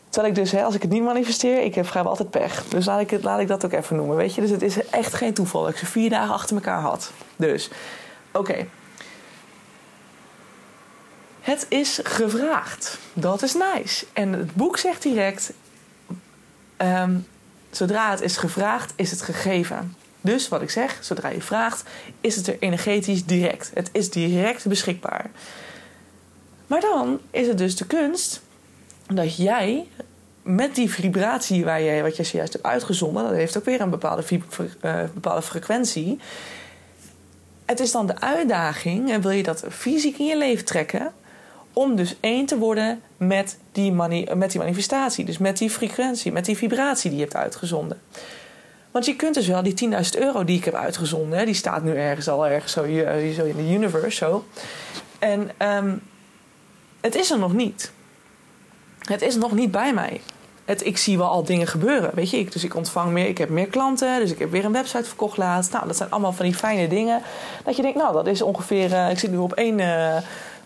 Terwijl ik dus, hè, als ik het niet manifesteer, ik heb vrijwel altijd pech. Dus laat ik, het, laat ik dat ook even noemen, weet je. Dus het is echt geen toeval dat ik ze vier dagen achter elkaar had. Dus, oké. Het is gevraagd. Dat is nice. En het boek zegt direct... Ehm, Zodra het is gevraagd, is het gegeven. Dus wat ik zeg, zodra je vraagt, is het er energetisch direct. Het is direct beschikbaar. Maar dan is het dus de kunst dat jij met die vibratie waar jij, wat je zojuist hebt uitgezonden, dat heeft ook weer een bepaalde, uh, bepaalde frequentie. Het is dan de uitdaging, en wil je dat fysiek in je leven trekken, om dus één te worden met die, met die manifestatie. Dus met die frequentie, met die vibratie die je hebt uitgezonden. Want je kunt dus wel die 10.000 euro die ik heb uitgezonden, die staat nu ergens al ergens zo, eh, in de universe. Zo. En ehm, het is er nog niet. Het is nog niet bij mij. Het, ik zie wel al dingen gebeuren. Weet je, ik, dus ik ontvang meer, ik heb meer klanten. Dus ik heb weer een website verkocht laatst. Nou, dat zijn allemaal van die fijne dingen. Dat je denkt, nou, dat is ongeveer. Uh, ik zit nu op één. Uh,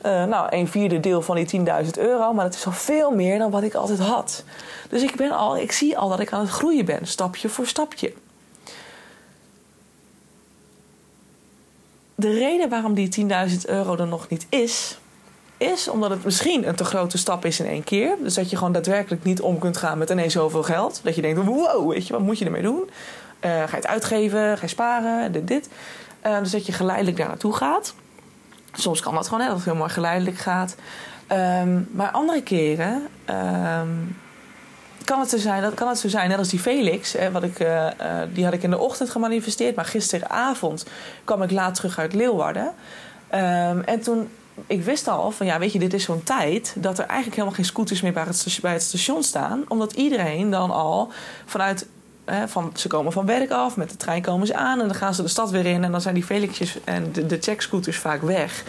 uh, nou, een vierde deel van die 10.000 euro. Maar dat is al veel meer dan wat ik altijd had. Dus ik, ben al, ik zie al dat ik aan het groeien ben, stapje voor stapje. De reden waarom die 10.000 euro er nog niet is, is omdat het misschien een te grote stap is in één keer. Dus dat je gewoon daadwerkelijk niet om kunt gaan met ineens zoveel geld. Dat je denkt, wow, weet je, wat moet je ermee doen? Uh, ga je het uitgeven? Ga je sparen? Dit, dit. Uh, dus dat je geleidelijk daar naartoe gaat. Soms kan dat gewoon, hè, dat het heel mooi geleidelijk gaat. Ehm, maar andere keren ehm, kan, het zo zijn, dat, kan het zo zijn, net als die Felix, hè, wat ik, uh, die had ik in de ochtend gemanifesteerd. Maar gisteravond kwam ik laat terug uit Leeuwarden. Ehm, en toen, ik wist al van, ja, weet je, dit is zo'n tijd... dat er eigenlijk helemaal geen scooters meer bij het station staan. Omdat iedereen dan al vanuit van, ze komen van werk af, met de trein komen ze aan en dan gaan ze de stad weer in. En dan zijn die Felixjes en de, de checkscooters vaak weg.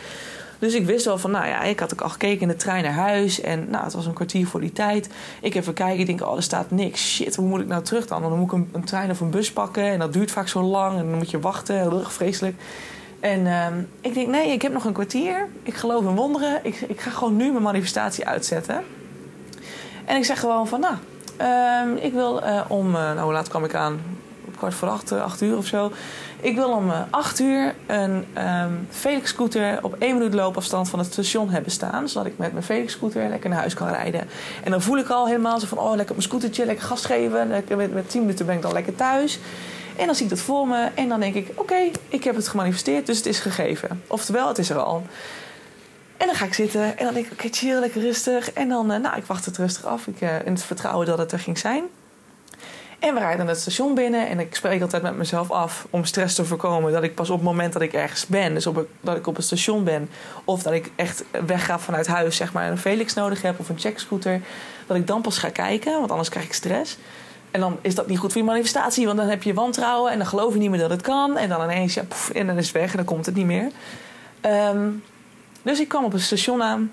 Dus ik wist wel van, nou ja, ik had ook al gekeken in de trein naar huis. En nou, het was een kwartier voor die tijd. Ik even kijken, ik denk, oh, er staat niks. Shit, hoe moet ik nou terug dan? Dan moet ik een, trein of een bus pakken. En dat duurt vaak zo lang. En dan moet je wachten, heel erg vreselijk. En uh, ik denk, nee, ik heb nog een kwartier. Ik geloof in wonderen. Ik, ik ga gewoon nu mijn manifestatie uitzetten. En ik zeg gewoon van, nou, uh, ik wil uh, om, uh, nou hoe laat kwam ik aan? Kwart voor acht, acht uur of zo. Ik wil om 8 eh, uur een um, Felix scooter op één minuut loopafstand van het station hebben staan. Zodat ik met mijn Felix scooter lekker naar huis kan rijden. En dan voel ik al helemaal zo van, oh lekker op mijn scootertje, lekker gas geven. Lekker met, met 10 minuten ben ik dan lekker thuis. En dan zie ik dat voor me en dan denk ik, oké, ik heb het gemanifesteerd, dus het is gegeven. Oftewel, het is er al. En dan ga ik zitten en dan denk ik, oké, chill, lekker rustig. En dan, uh, nou, ik wacht het rustig af. Ik, uh, in het vertrouwen dat het er ging zijn. En we rijden het station binnen en ik spreek altijd met mezelf af om stress te voorkomen. Dat ik pas op het moment dat ik ergens ben, dus op dat ik op het station ben, of dat ik echt wegga vanuit huis, zeg maar, een Felix nodig heb of een checkscooter, dat ik dan pas ga kijken, want anders krijg ik stress. En dan is dat niet goed voor je manifestatie, want dan heb je wantrouwen en dan geloof je niet meer dat het kan. En dan ineens, ja, poef, en dan is het weg en dan komt het niet meer. Um, dus ik kwam op het station aan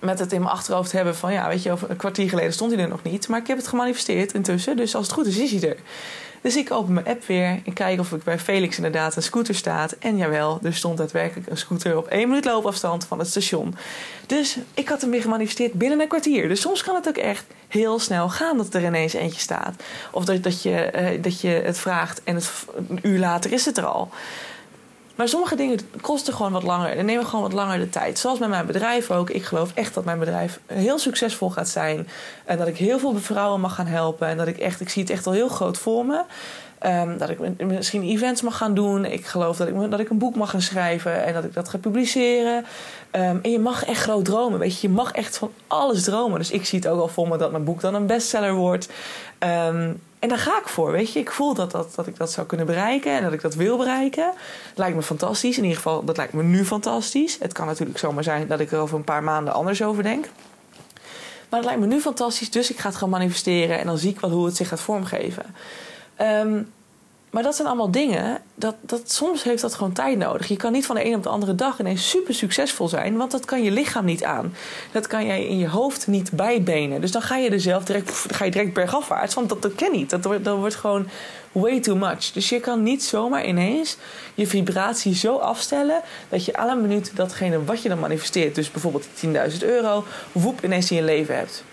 met het in mijn achterhoofd hebben van ja, weet je, over een kwartier geleden stond hij er nog niet. Maar ik heb het gemanifesteerd intussen, dus als het goed is, is hij er. Dus ik open mijn app weer en kijk of ik bij Felix inderdaad een scooter staat. En jawel, er stond daadwerkelijk een scooter op één minuut loopafstand van het station. Dus ik had hem weer gemanifesteerd binnen een kwartier. Dus soms kan het ook echt heel snel gaan dat er ineens eentje staat. Of dat, dat, je, uh, dat je het vraagt en het, een uur later is het er al. Maar sommige dingen kosten gewoon wat langer en nemen gewoon wat langer de tijd. Zoals met mijn bedrijf ook. Ik geloof echt dat mijn bedrijf heel succesvol gaat zijn. En dat ik heel veel vrouwen mag gaan helpen. En dat ik echt, ik zie het echt al heel groot voor me. Um, dat ik misschien events mag gaan doen. Ik geloof dat ik, dat ik een boek mag gaan schrijven en dat ik dat ga publiceren. Um, en je mag echt groot dromen. Weet je, je mag echt van alles dromen. Dus ik zie het ook al voor me dat mijn boek dan een bestseller wordt. Um, en daar ga ik voor, weet je. Ik voel dat, dat, dat ik dat zou kunnen bereiken en dat ik dat wil bereiken. Dat lijkt me fantastisch. In ieder geval, dat lijkt me nu fantastisch. Het kan natuurlijk zomaar zijn dat ik er over een paar maanden anders over denk. Maar het lijkt me nu fantastisch, dus ik ga het gaan manifesteren. En dan zie ik wel hoe het zich gaat vormgeven. Um, maar dat zijn allemaal dingen, dat, dat, soms heeft dat gewoon tijd nodig. Je kan niet van de een op de andere dag ineens super succesvol zijn, want dat kan je lichaam niet aan. Dat kan jij in je hoofd niet bijbenen. Dus dan ga je er zelf direct, ga je direct bergafwaarts, want dat, dat ken niet. Dat, dat wordt gewoon way too much. Dus je kan niet zomaar ineens je vibratie zo afstellen dat je alle minuut datgene wat je dan manifesteert, dus bijvoorbeeld 10.000 euro, woep ineens in je leven hebt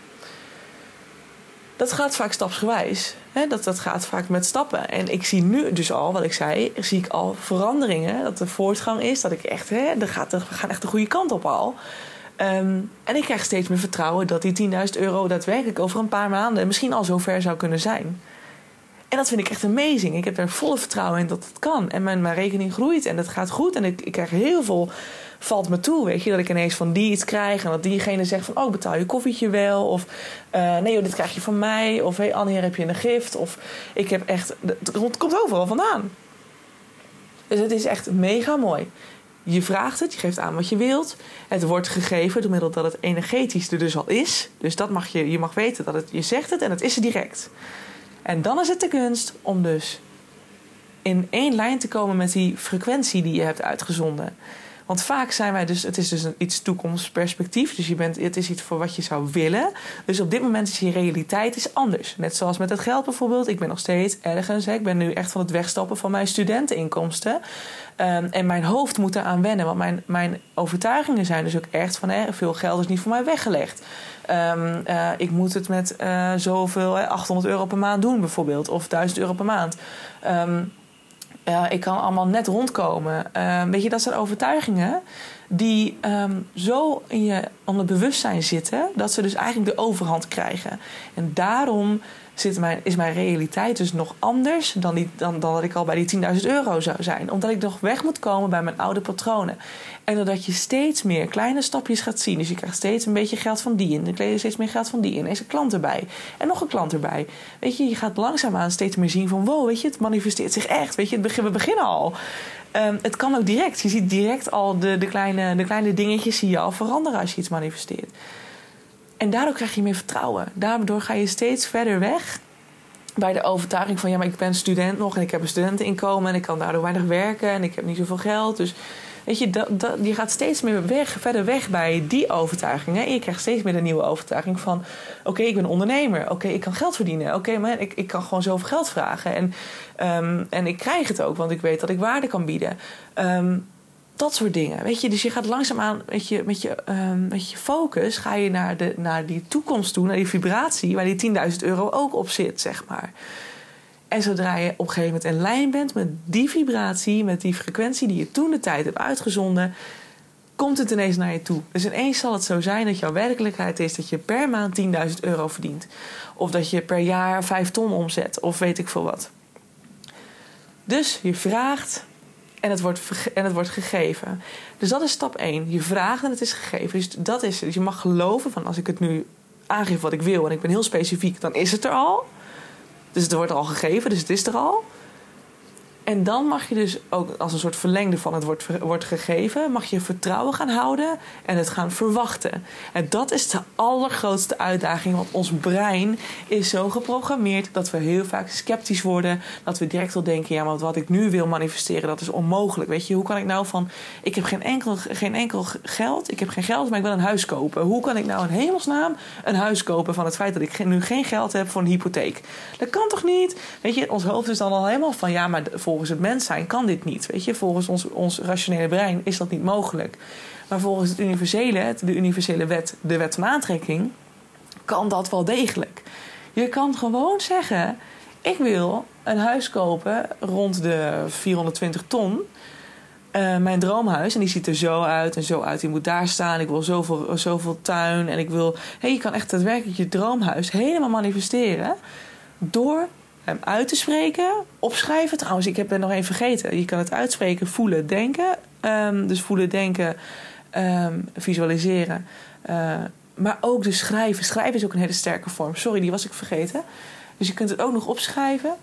dat gaat vaak stapsgewijs. Dat, dat gaat vaak met stappen. En ik zie nu dus al, wat ik zei, zie ik al veranderingen. Dat er voortgang is. Dat ik echt, hè, we gaan echt de goede kant op al. Um, en ik krijg steeds meer vertrouwen dat die 10.000 euro daadwerkelijk over een paar maanden misschien al zover zou kunnen zijn. En dat vind ik echt amazing. Ik heb er volle vertrouwen in dat het kan. En mijn, mijn rekening groeit en het gaat goed. En ik, ik krijg heel veel valt me toe, weet je. Dat ik ineens van die iets krijg en dat diegene zegt van... oh, betaal je koffietje wel? Of uh, nee joh, dit krijg je van mij. Of hé, hey, Anne, heb je een gift. Of ik heb echt... Het komt overal vandaan. Dus het is echt mega mooi. Je vraagt het, je geeft aan wat je wilt. Het wordt gegeven door middel dat het energetisch er dus al is. Dus dat mag je, je mag weten dat het, je zegt het en het is er direct. En dan is het de kunst om dus in één lijn te komen met die frequentie die je hebt uitgezonden. Want vaak zijn wij dus, het is dus een, iets toekomstperspectief. Dus je bent, het is iets voor wat je zou willen. Dus op dit moment is je realiteit is anders. Net zoals met het geld bijvoorbeeld. Ik ben nog steeds ergens. Hè, ik ben nu echt van het wegstappen van mijn studenteninkomsten. Um, en mijn hoofd moet eraan wennen. Want mijn, mijn overtuigingen zijn dus ook echt van hè, veel geld is niet voor mij weggelegd. Um, uh, ik moet het met uh, zoveel, 800 euro per maand doen bijvoorbeeld. Of 1000 euro per maand. Um, uh, ik kan allemaal net rondkomen. Uh, weet je, dat zijn overtuigingen die zo in je onderbewustzijn zitten dat ze dus eigenlijk de overhand krijgen. En daarom zit mijn, is mijn realiteit dus nog anders dan, die, dan, dan dat ik al bij die 10.000 euro zou zijn. Omdat ik nog weg moet komen bij mijn oude patronen. En doordat je steeds meer kleine stapjes gaat zien. Dus je krijgt steeds een beetje geld van die in. Dan krijg je steeds meer geld van die in. is een klant erbij. En nog een klant erbij. Weet je, je gaat langzaamaan steeds meer zien van... wow, weet je, het manifesteert zich echt. Weet je, we beginnen al. Um, het kan ook direct. Je ziet direct al de, de, kleine, de kleine dingetjes zie je al veranderen als je iets manifesteert. En daardoor krijg je meer vertrouwen. Daardoor ga je steeds verder weg bij de overtuiging van ja, maar ik ben student nog en ik heb een studenteninkomen en ik kan daardoor weinig werken en ik heb niet zoveel geld. Dus weet je, dat, dat, je gaat steeds meer weg, verder weg bij die overtuiging. En je krijgt steeds meer de nieuwe overtuiging van oké, ik ben ondernemer. Oké, ik kan geld verdienen. Oké, maar ik, ik kan gewoon zoveel geld vragen. En, um, en ik krijg het ook, want ik weet dat ik waarde kan bieden. Um, dat soort dingen. Weet je, dus je gaat langzaamaan met je, met je, um, met je focus ga je naar, de, naar die toekomst toe, naar die vibratie, waar die 10.000 euro ook op zit, zeg maar. En zodra je op een gegeven moment in lijn bent met die vibratie, met die frequentie die je toen de tijd hebt uitgezonden, komt het ineens naar je toe. Dus ineens zal het zo zijn dat jouw werkelijkheid is dat je per maand 10.000 euro verdient. Of dat je per jaar 5 ton omzet, of weet ik veel wat. Dus je vraagt en het, wordt, en het wordt gegeven. Dus dat is stap 1. Je vraagt en het is gegeven. Dus dat is Dus je mag geloven van als ik het nu aangeef wat ik wil en ik ben heel specifiek, dan is het er al. Dus het wordt al gegeven, dus het is er al. En dan mag je dus ook als een soort verlengde van het wordt, wordt gegeven, mag je vertrouwen gaan houden en het gaan verwachten. En dat is de allergrootste uitdaging, want ons brein is zo geprogrammeerd dat we heel vaak sceptisch worden. Dat we direct al denken: ja, maar wat ik nu wil manifesteren, dat is onmogelijk. Weet je, hoe kan ik nou van: ik heb geen enkel, geen enkel geld, ik heb geen geld, maar ik wil een huis kopen. Hoe kan ik nou in hemelsnaam een huis kopen van het feit dat ik nu geen geld heb voor een hypotheek? Dat kan toch niet? Weet je, ons hoofd is dan al helemaal van: ja, maar voor volgens het mens zijn kan dit niet. Weet je, volgens ons, ons rationele brein is dat niet mogelijk. Maar volgens het universele, de universele wet, de wet van aantrekking, kan dat wel degelijk. Je kan gewoon zeggen: ik wil een huis kopen rond de 420 ton. Uh, mijn droomhuis. En die ziet er zo uit en zo uit. Die moet daar staan. Ik wil zoveel, zoveel tuin. En ik wil. Hey, je kan echt daadwerkelijk je droomhuis helemaal manifesteren. Door uit te spreken. Opschrijven. Trouwens, ik heb het nog even vergeten. Je kan het uitspreken, voelen, denken. Um, dus voelen, denken, um, visualiseren. Uh, maar ook dus schrijven. Schrijven is ook een hele sterke vorm. Sorry, die was ik vergeten. Dus je kunt het ook nog opschrijven.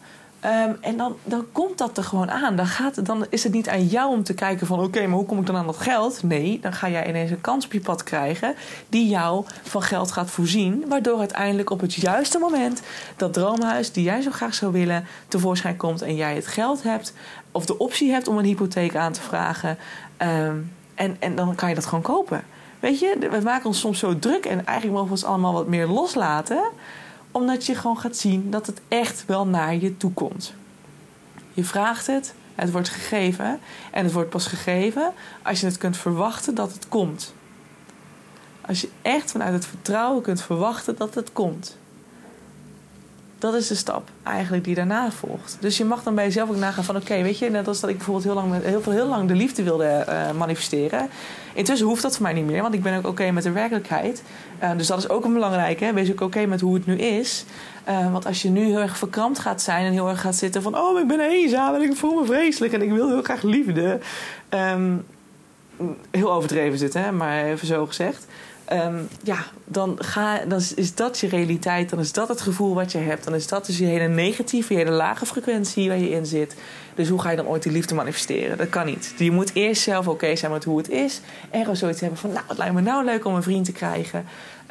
Um, en dan, dan komt dat er gewoon aan. Dan, gaat, dan is het niet aan jou om te kijken van... oké, maar hoe kom ik dan aan dat geld? Nee, dan ga jij ineens een kans op je pad krijgen... die jou van geld gaat voorzien. Waardoor uiteindelijk op het juiste moment... dat droomhuis die jij zo graag zou willen tevoorschijn komt... en jij het geld hebt of de optie hebt om een hypotheek aan te vragen... Um, en, en dan kan je dat gewoon kopen. Weet je, we maken ons soms zo druk... en eigenlijk mogen we ons allemaal wat meer loslaten omdat je gewoon gaat zien dat het echt wel naar je toe komt. Je vraagt het, het wordt gegeven. En het wordt pas gegeven als je het kunt verwachten dat het komt. Als je echt vanuit het vertrouwen kunt verwachten dat het komt. Dat is de stap eigenlijk die daarna volgt. Dus je mag dan bij jezelf ook nagaan van... oké, weet je, net als dat ik bijvoorbeeld heel lang, heel, heel lang de liefde wilde uh, manifesteren... Intussen hoeft dat voor mij niet meer, want ik ben ook oké met de werkelijkheid. Uh, dus dat is ook een belangrijke. Wees ook oké met hoe het nu is. Uh, want als je nu heel erg verkrampt gaat zijn en heel erg gaat zitten van... oh, ik ben eenzaam en ik voel me vreselijk en ik wil heel graag liefde. Um, heel overdreven zitten, maar even zo gezegd. Um, ja, dan, ga, dan is dat je realiteit. Dan is dat het gevoel wat je hebt. Dan is dat dus je hele negatieve, je hele lage frequentie waar je in zit. Dus hoe ga je dan ooit die liefde manifesteren? Dat kan niet. Je moet eerst zelf oké zijn met hoe het is. En zoiets hebben van, nou, het lijkt me nou leuk om een vriend te krijgen.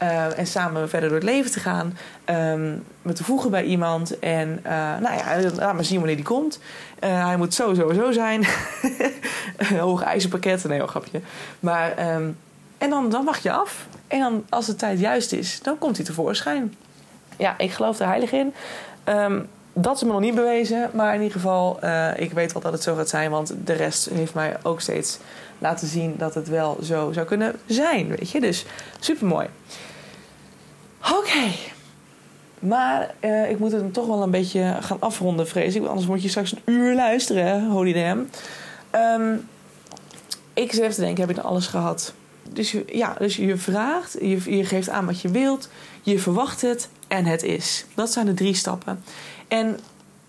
Uh, en samen verder door het leven te gaan. Um, te voegen bij iemand. En uh, nou ja, laat maar zien wanneer die komt. Uh, hij moet zo, zo, zo zijn. Hoog ijzerpakket. Nee, een grapje. Maar... Um, en dan, dan wacht je af. En dan, als de tijd juist is, dan komt hij tevoorschijn. Ja, ik geloof er heilig in. Um, dat is me nog niet bewezen. Maar in ieder geval, uh, ik weet wel dat het zo gaat zijn. Want de rest heeft mij ook steeds laten zien dat het wel zo zou kunnen zijn. Weet je, dus super mooi. Oké. Maar uh, ik moet het toch wel een beetje gaan afronden, vrees ik. Anders moet je straks een uur luisteren, holy damn. Um, ik zit even te denken, heb ik nou alles gehad? Dus, je, ja, dus je vraagt, je, je geeft aan wat je wilt, je verwacht het en het is. Dat zijn de drie stappen. En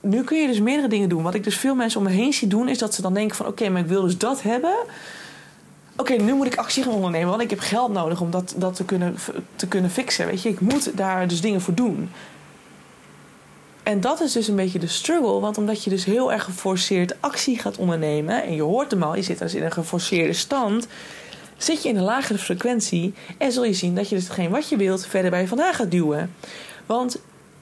nu kun je dus meerdere dingen doen. Wat ik dus veel mensen om me heen zie doen, is dat ze dan denken van oké, maar ik wil dus dat hebben. Oké, nu moet ik actie gaan ondernemen, want ik heb geld nodig om dat, dat te, kunnen, te kunnen fixen. Weet je, ik moet daar dus dingen voor doen. En dat is dus een beetje de struggle, want omdat je dus heel erg geforceerd actie gaat ondernemen, en je hoort hem al, je zit dus in een geforceerde stand, zit je in een lagere frequentie en zul je zien dat je dus hetgeen wat je wilt verder bij je vandaan gaat duwen. Want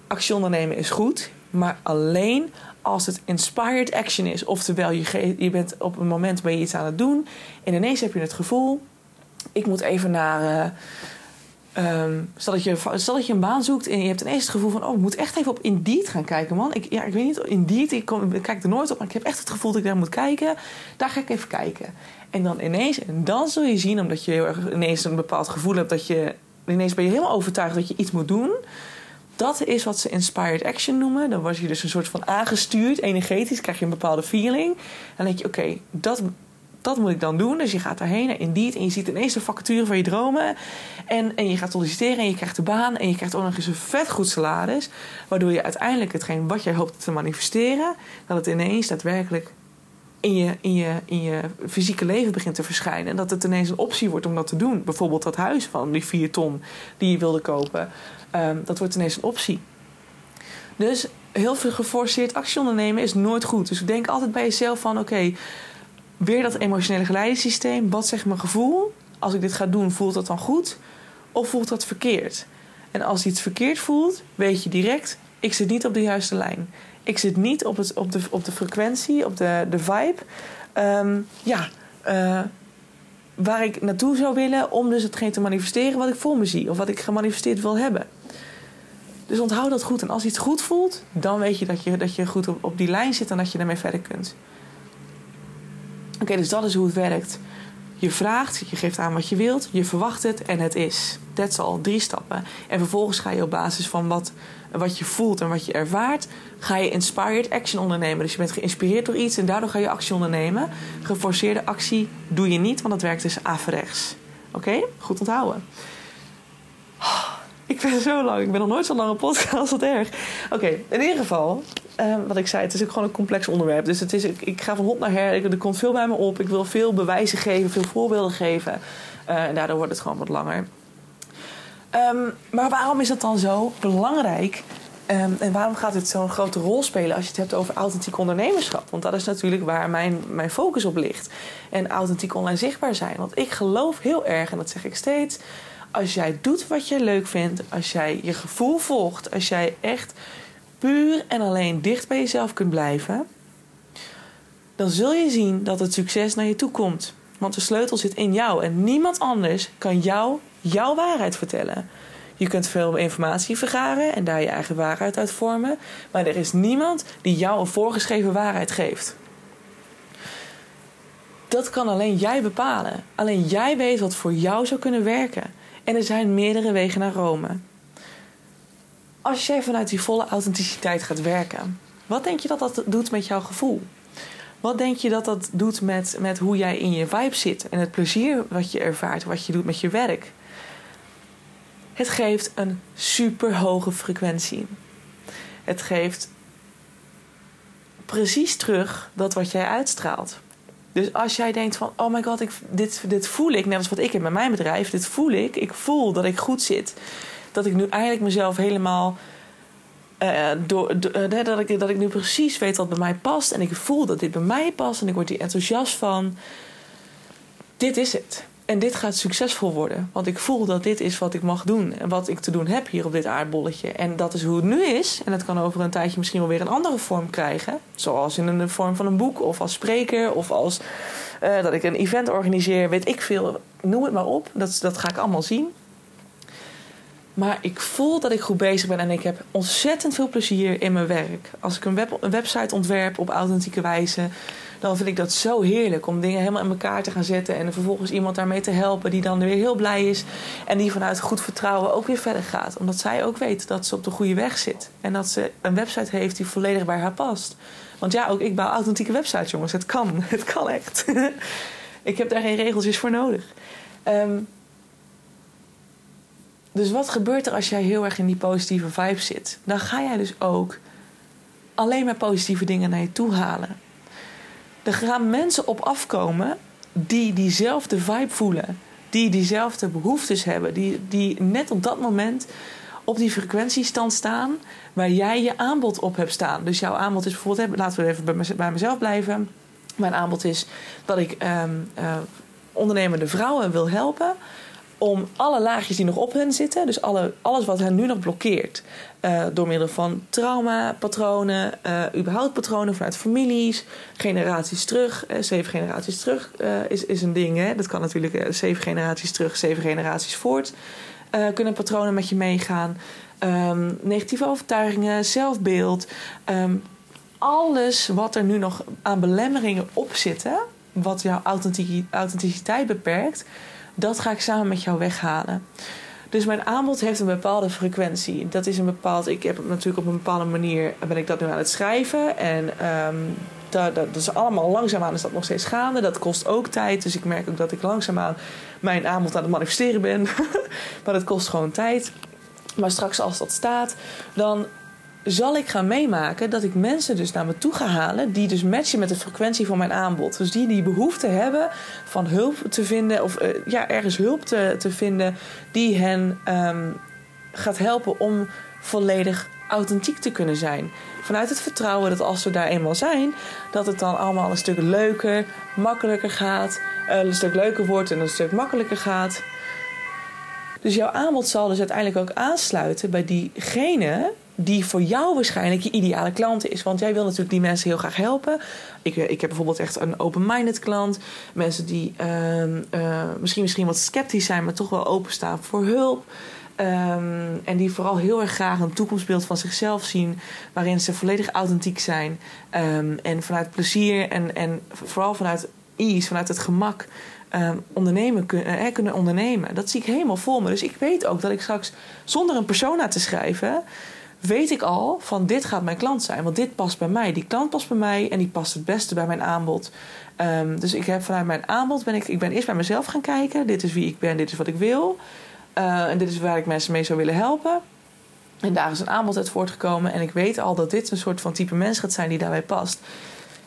actie ondernemen is goed, maar alleen als het inspired action is. Oftewel, je, je bent op een moment ben je iets aan het doen en ineens heb je het gevoel: ik moet even naar. Uh, um, stel, dat je, stel dat je een baan zoekt en je hebt ineens het gevoel van: oh, ik moet echt even op Indeed gaan kijken, man. Ik, ja, ik weet niet, Indeed, ik, ik kijk er nooit op, maar ik heb echt het gevoel dat ik daar moet kijken. Daar ga ik even kijken. En dan ineens, en dan zul je zien, omdat je ineens een bepaald gevoel hebt dat je. ineens ben je helemaal overtuigd dat je iets moet doen dat is wat ze inspired action noemen. Dan word je dus een soort van aangestuurd, energetisch, krijg je een bepaalde feeling. Dan denk je, oké, dat, dat moet ik dan doen. Dus je gaat daarheen naar Indeed en je ziet ineens de vacature van je dromen. En, en je gaat solliciteren en je krijgt de baan en je krijgt ook nog eens een vet goed salaris. Waardoor je uiteindelijk hetgeen wat jij hoopt te manifesteren, dat het ineens daadwerkelijk in je, in, je, in je fysieke leven begint te verschijnen. En dat het ineens een optie wordt om dat te doen. Bijvoorbeeld dat huis van die 4 ton die je wilde kopen. Um, dat wordt ineens een optie. Dus heel veel geforceerd actie ondernemen is nooit goed. Dus denk altijd bij jezelf van oké, weer dat emotionele geleidingssysteem. Wat zegt mijn gevoel? Als ik dit ga doen, voelt dat dan goed? Of voelt dat verkeerd? En als iets verkeerd voelt, weet je direct, ik zit niet op de juiste lijn. Ik zit niet op, het, op, de, op de frequentie, op de, de vibe. Um, ja, uh, waar ik naartoe zou willen om dus hetgeen te manifesteren wat ik voor me zie. Of wat ik gemanifesteerd wil hebben. Dus onthoud dat goed. En als iets goed voelt, dan weet je dat je, dat je goed op die lijn zit en dat je daarmee verder kunt. Oké, dus dat is hoe het werkt. Je vraagt, je geeft aan wat je wilt, je verwacht het en het is. That's all, drie stappen. En vervolgens ga je op basis van wat, wat je voelt en wat je ervaart, ga je inspired action ondernemen. Dus je bent geïnspireerd door iets en daardoor ga je actie ondernemen. Geforceerde actie doe je niet, want dat werkt dus averechts. Oké, goed onthouden. Ik ben zo lang. Ik ben nog nooit zo lang een podcast. Wat erg. Oké, in ieder geval. Uh, wat ik zei, het is ook gewoon een complex onderwerp. Dus het is, ik, ik ga van hot naar her. Er komt veel bij me op. Ik wil veel bewijzen geven, veel voorbeelden geven. Uh, en daardoor wordt het gewoon wat langer. Um, maar waarom is dat dan zo belangrijk? Um, en waarom gaat dit zo'n grote rol spelen als je het hebt over authentiek ondernemerschap? Want dat is natuurlijk waar mijn, mijn focus op ligt. En authentiek online zichtbaar zijn. Want ik geloof heel erg, en dat zeg ik steeds als jij doet wat je leuk vindt, als jij je gevoel volgt, als jij echt puur en alleen dicht bij jezelf kunt blijven, dan zul je zien dat het succes naar je toe komt. Want de sleutel zit in jou en niemand anders kan jou jouw waarheid vertellen. Je kunt veel informatie vergaren en daar je eigen waarheid uit vormen, maar er is niemand die jou een voorgeschreven waarheid geeft. Dat kan alleen jij bepalen. Alleen jij weet wat voor jou zou kunnen werken. En er zijn meerdere wegen naar Rome. Als jij vanuit die volle authenticiteit gaat werken, wat denk je dat dat doet met jouw gevoel? Wat denk je dat dat doet met, met hoe jij in je vibe zit en het plezier wat je ervaart, wat je doet met je werk? Het geeft een super hoge frequentie. Het geeft precies terug dat wat jij uitstraalt. Dus als jij denkt van, oh my god, ik, dit, dit voel ik, net als wat ik met mijn bedrijf, dit voel ik. Ik voel dat ik goed zit. Dat ik nu eigenlijk mezelf helemaal, uh, door, uh, dat, ik, dat ik nu precies weet wat bij mij past. En ik voel dat dit bij mij past en ik word hier enthousiast van. Dit is het. En dit gaat succesvol worden. Want ik voel dat dit is wat ik mag doen. En wat ik te doen heb hier op dit aardbolletje. En dat is hoe het nu is. En het kan over een tijdje misschien wel weer een andere vorm krijgen. Zoals in de vorm van een boek. Of als spreker. Of als uh, dat ik een event organiseer. Weet ik veel. Noem het maar op. Dat, dat ga ik allemaal zien. Maar ik voel dat ik goed bezig ben. En ik heb ontzettend veel plezier in mijn werk. Als ik een, web, een website ontwerp op authentieke wijze dan vind ik dat zo heerlijk om dingen helemaal in elkaar te gaan zetten. En vervolgens iemand daarmee te helpen die dan weer heel blij is. En die vanuit goed vertrouwen ook weer verder gaat. Omdat zij ook weet dat ze op de goede weg zit. En dat ze een website heeft die volledig bij haar past. Want ja, ook ik bouw authentieke websites, jongens. Het kan. Het kan echt. ik heb daar geen regeltjes voor nodig. Um, dus wat gebeurt er als jij heel erg in die positieve vibe zit? Dan ga jij dus ook alleen maar positieve dingen naar je toe halen. Er gaan mensen op afkomen die diezelfde vibe voelen. Die diezelfde behoeftes hebben. Die, die net op dat moment op die frequentiestand staan waar jij je aanbod op hebt staan. Dus jouw aanbod is bijvoorbeeld, laten we even bij mezelf blijven. Mijn aanbod is dat ik um, uh, ondernemende vrouwen wil helpen om alle laagjes die nog op hen zitten, dus alle, alles wat hen nu nog blokkeert, uh, door middel van traumapatronen, uh, überhaupt patronen vanuit families, generaties terug, uh, zeven generaties terug is, is een ding. Hè? Dat kan natuurlijk zeven generaties terug, zeven generaties voort. kunnen patronen met je meegaan. Um, negatieve overtuigingen, zelfbeeld. Um, alles wat er nu nog aan belemmeringen op zitten, wat jouw authenticiteit beperkt, dat ga ik samen met jou weghalen. Dus mijn aanbod heeft een bepaalde frequentie. Dat is een bepaald. Ik heb natuurlijk op een bepaalde manier ben ik dat nu aan het schrijven. En um, dat, dat, is allemaal langzaamaan is dat nog steeds gaande. Dat kost ook tijd. Dus ik merk ook dat ik langzaamaan mijn aanbod aan het manifesteren ben. maar dat kost gewoon tijd. Maar straks als dat staat, dan zal ik gaan meemaken dat ik mensen dus naar me toe ga halen die dus matchen met de frequentie van mijn aanbod. Dus die die behoefte hebben van hulp te vinden of uh, ja, ergens hulp te, te vinden die hen um, gaat helpen om volledig authentiek te kunnen zijn. Vanuit het vertrouwen dat als we daar eenmaal zijn, dat het dan allemaal een stuk leuker, makkelijker gaat. Uh, een stuk leuker wordt en een stuk makkelijker gaat. Dus jouw aanbod zal dus uiteindelijk ook aansluiten bij diegene die voor jou waarschijnlijk je ideale klant is. Want jij wil natuurlijk die mensen heel graag helpen. Ik, ik heb bijvoorbeeld echt een open-minded klant. Mensen die uh, uh, misschien, misschien wat sceptisch zijn, maar toch wel openstaan voor hulp. Um, en die vooral heel erg graag een toekomstbeeld van zichzelf zien. Waarin ze volledig authentiek zijn. Um, en vanuit plezier en, en vooral vanuit ease, vanuit het gemak. Ondernemen kunnen, eh, kunnen ondernemen. Dat zie ik helemaal voor me. Dus ik weet ook dat ik straks zonder een persona te schrijven weet ik al van dit gaat mijn klant zijn. Want dit past bij mij. Die klant past bij mij en die past het beste bij mijn aanbod. Um, dus ik heb vanuit mijn aanbod ben ik, ik ben eerst bij mezelf gaan kijken. Dit is wie ik ben, dit is wat ik wil. Uh, en dit is waar ik mensen mee zou willen helpen. En daar is een aanbod uit voortgekomen. En ik weet al dat dit een soort van type mens gaat zijn die daarbij past.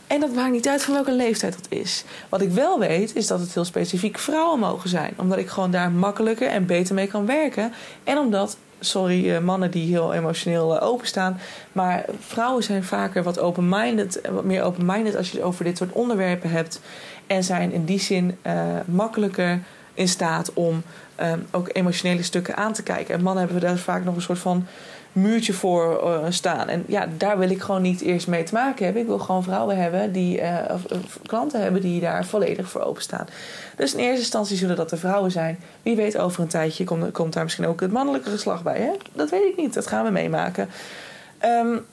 En dat maakt niet uit van welke leeftijd dat is. Wat ik wel weet, is dat het heel specifiek vrouwen mogen zijn. Omdat ik gewoon daar makkelijker en beter mee kan werken. En omdat sorry, uh, mannen die heel emotioneel uh, openstaan. Maar vrouwen zijn vaker wat open-minded, wat meer open-minded als je het over dit soort onderwerpen hebt. En zijn in die zin makkelijker in staat om ook emotionele stukken aan te kijken. En mannen hebben daar vaak nog een soort van muurtje voor uh, staan. En ja, daar wil ik gewoon niet eerst mee te maken hebben. Ik wil gewoon vrouwen hebben die, of, klanten hebben die daar volledig voor openstaan. Dus in eerste instantie zullen dat de vrouwen zijn. Wie weet, over een tijdje komt, komt daar misschien ook het mannelijke geslacht bij. Hè? Dat weet ik niet. Dat gaan we meemaken. Um,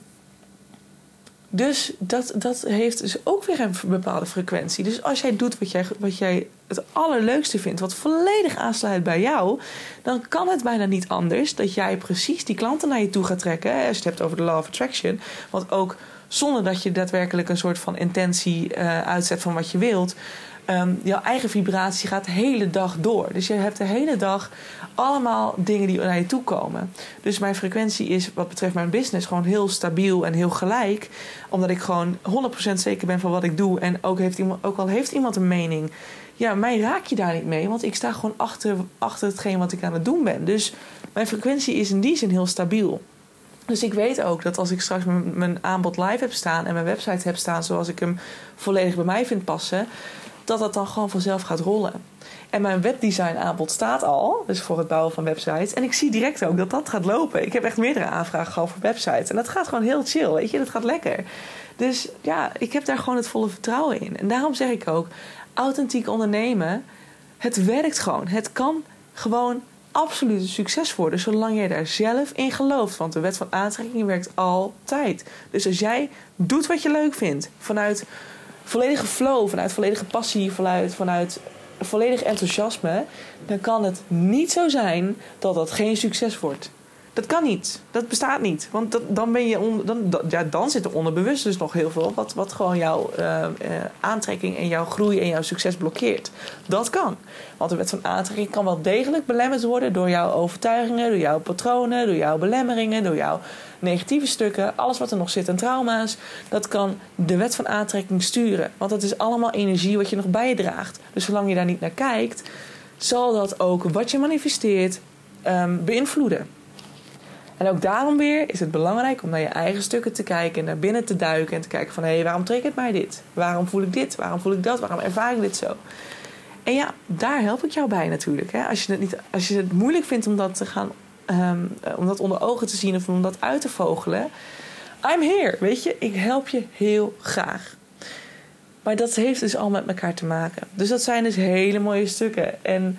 dus dat, dat heeft dus ook weer een bepaalde frequentie. Dus als jij doet wat jij, wat jij het allerleukste vindt, wat volledig aansluit bij jou, dan kan het bijna niet anders dat jij precies die klanten naar je toe gaat trekken. Als je het hebt over de law of attraction. Want ook zonder dat je daadwerkelijk een soort van intentie uh, uitzet van wat je wilt, um, jouw eigen vibratie gaat de hele dag door. Dus je hebt de hele dag allemaal dingen die naar je toe komen. Dus mijn frequentie is wat betreft mijn business gewoon heel stabiel en heel gelijk. Omdat ik gewoon 100% zeker ben van wat ik doe. En ook, heeft iemand, ook al heeft iemand een mening. Ja, mij raak je daar niet mee. Want ik sta gewoon achter, achter hetgeen wat ik aan het doen ben. Dus mijn frequentie is in die zin heel stabiel. Dus ik weet ook dat als ik straks mijn, aanbod live heb staan en mijn website heb staan zoals ik hem volledig bij mij vind passen, dat dat dan gewoon vanzelf gaat rollen. En mijn webdesign aanbod staat al, dus voor het bouwen van websites. En ik zie direct ook dat dat gaat lopen. Ik heb echt meerdere aanvragen gehad voor websites. En dat gaat gewoon heel chill, weet je, dat gaat lekker. Dus ja, ik heb daar gewoon het volle vertrouwen in. En daarom zeg ik ook, authentiek ondernemen, het werkt gewoon. Het kan gewoon absoluut een succes worden, zolang jij daar zelf in gelooft. Want de wet van aantrekking werkt altijd. Dus als jij doet wat je leuk vindt, vanuit volledige flow, vanuit volledige passie, vanuit, vanuit volledig enthousiasme, dan kan het niet zo zijn dat dat geen succes wordt. Dat kan niet. Dat bestaat niet. Want dat, dan, ben je dan, ja, dan zit er onderbewust dus nog heel veel... wat, wat gewoon jouw uh, aantrekking en jouw groei en jouw succes blokkeert. Dat kan. Want de wet van aantrekking kan wel degelijk belemmerd worden... door jouw overtuigingen, door jouw patronen... door jouw belemmeringen, door jouw negatieve stukken... alles wat er nog zit en trauma's... dat kan de wet van aantrekking sturen. Want dat is allemaal energie wat je nog bijdraagt. Dus zolang je daar niet naar kijkt... zal dat ook wat je manifesteert um, beïnvloeden. En ook daarom weer is het belangrijk om naar je eigen stukken te kijken en naar binnen te duiken en te kijken van hé, hey, waarom triggert mij dit? Waarom voel ik dit? Waarom voel ik dat? Waarom ervaar ik dit zo? En ja, daar help ik jou bij natuurlijk. Hè? Als, je het niet, als je het moeilijk vindt om dat te gaan, um, om dat onder ogen te zien of om dat uit te vogelen, I'm here. Weet je, ik help je heel graag. Maar dat heeft dus al met elkaar te maken. Dus dat zijn dus hele mooie stukken. En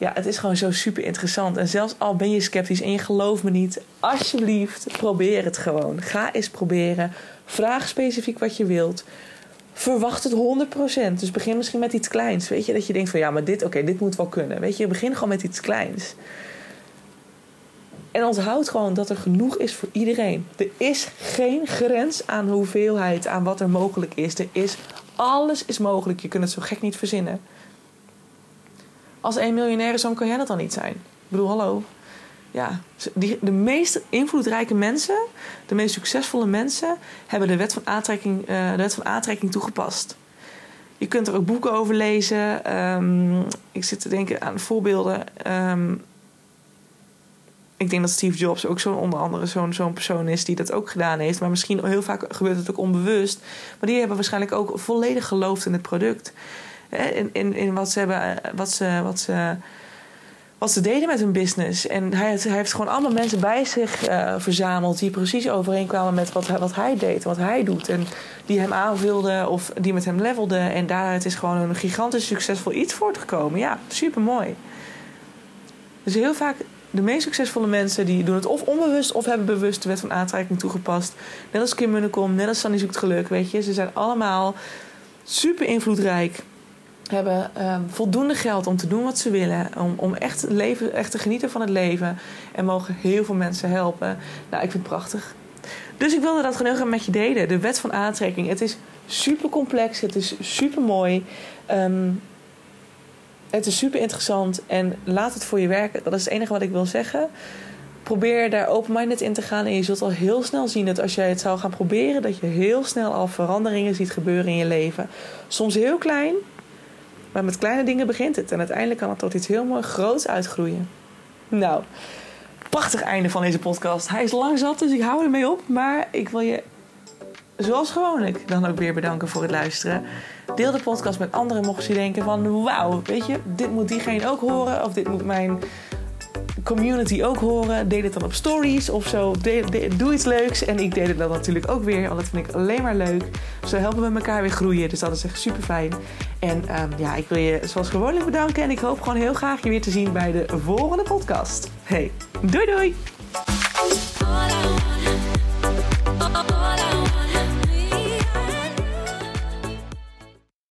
ja, het is gewoon zo super interessant. En zelfs al ben je sceptisch en je gelooft me niet, alsjeblieft, probeer het gewoon. Ga eens proberen. Vraag specifiek wat je wilt. Verwacht het 100%. Dus begin misschien met iets kleins. Weet je, dat je denkt van ja, maar dit, oké, dit moet wel kunnen. Weet je, begin gewoon met iets kleins. En onthoud gewoon dat er genoeg is voor iedereen. Er is geen grens aan hoeveelheid, aan wat er mogelijk is. Er is, alles is mogelijk. Je kunt het zo gek niet verzinnen. Als een miljonaire zoon kan jij dat dan niet zijn? Ik bedoel, hallo. Ja, de meest invloedrijke mensen, de meest succesvolle mensen, hebben de wet van aantrekking, uh, de wet van aantrekking toegepast. Je kunt er ook boeken over lezen. Um, ik zit te denken aan voorbeelden. Um, ik denk dat Steve Jobs ook zo'n onder andere zo'n zo'n persoon is die dat ook gedaan heeft. Maar misschien heel vaak gebeurt het ook onbewust. Maar die hebben waarschijnlijk ook volledig geloofd in het product in, in, wat, ze hebben, wat, ze, wat, ze, wat ze deden met hun business. En hij, hij heeft gewoon allemaal mensen bij zich uh, verzameld die precies overeenkwamen met wat, wat hij deed, wat hij doet. En die hem aanvulden of die met hem levelden. En daaruit is gewoon een gigantisch succesvol iets voortgekomen. Ja, super mooi. Dus heel vaak de meest succesvolle mensen die doen het of onbewust of hebben bewust de wet van aantrekking toegepast. Net als Kim Munnekom, net als Sandy zoekt geluk, weet je. Ze zijn allemaal super invloedrijk hebben um, voldoende geld om te doen wat ze willen. Om, om echt, leven, echt te genieten van het leven. En mogen heel veel mensen helpen. Nou, ik vind het prachtig. Dus ik wilde dat gewoon heel graag met je delen. De wet van aantrekking. Het is super complex. Het is super mooi. Um, het is super interessant. En laat het voor je werken. Dat is het enige wat ik wil zeggen. Probeer daar open-minded in te gaan. En je zult al heel snel zien dat als jij het zou gaan proberen... dat je heel snel al veranderingen ziet gebeuren in je leven. Soms heel klein, maar met kleine dingen begint het. En uiteindelijk kan het tot iets heel mooi groots uitgroeien. Nou, prachtig einde van deze podcast. Hij is lang zat, dus ik hou ermee op. Maar ik wil je, zoals gewoonlijk, dan ook weer bedanken voor het luisteren. Deel de podcast met anderen mochten ze denken van... wauw, weet je, dit moet diegene ook horen. Of dit moet mijn community ook horen. Deel het dan op stories of zo. doe iets leuks. En ik deel het dan natuurlijk ook weer. Want dat vind ik alleen maar leuk. Zo helpen we elkaar weer groeien. Dus dat is echt super fijn. En um, ja, ik wil je zoals gewoonlijk bedanken. En ik hoop gewoon heel graag je weer te zien bij de volgende podcast. Hey, doei doei!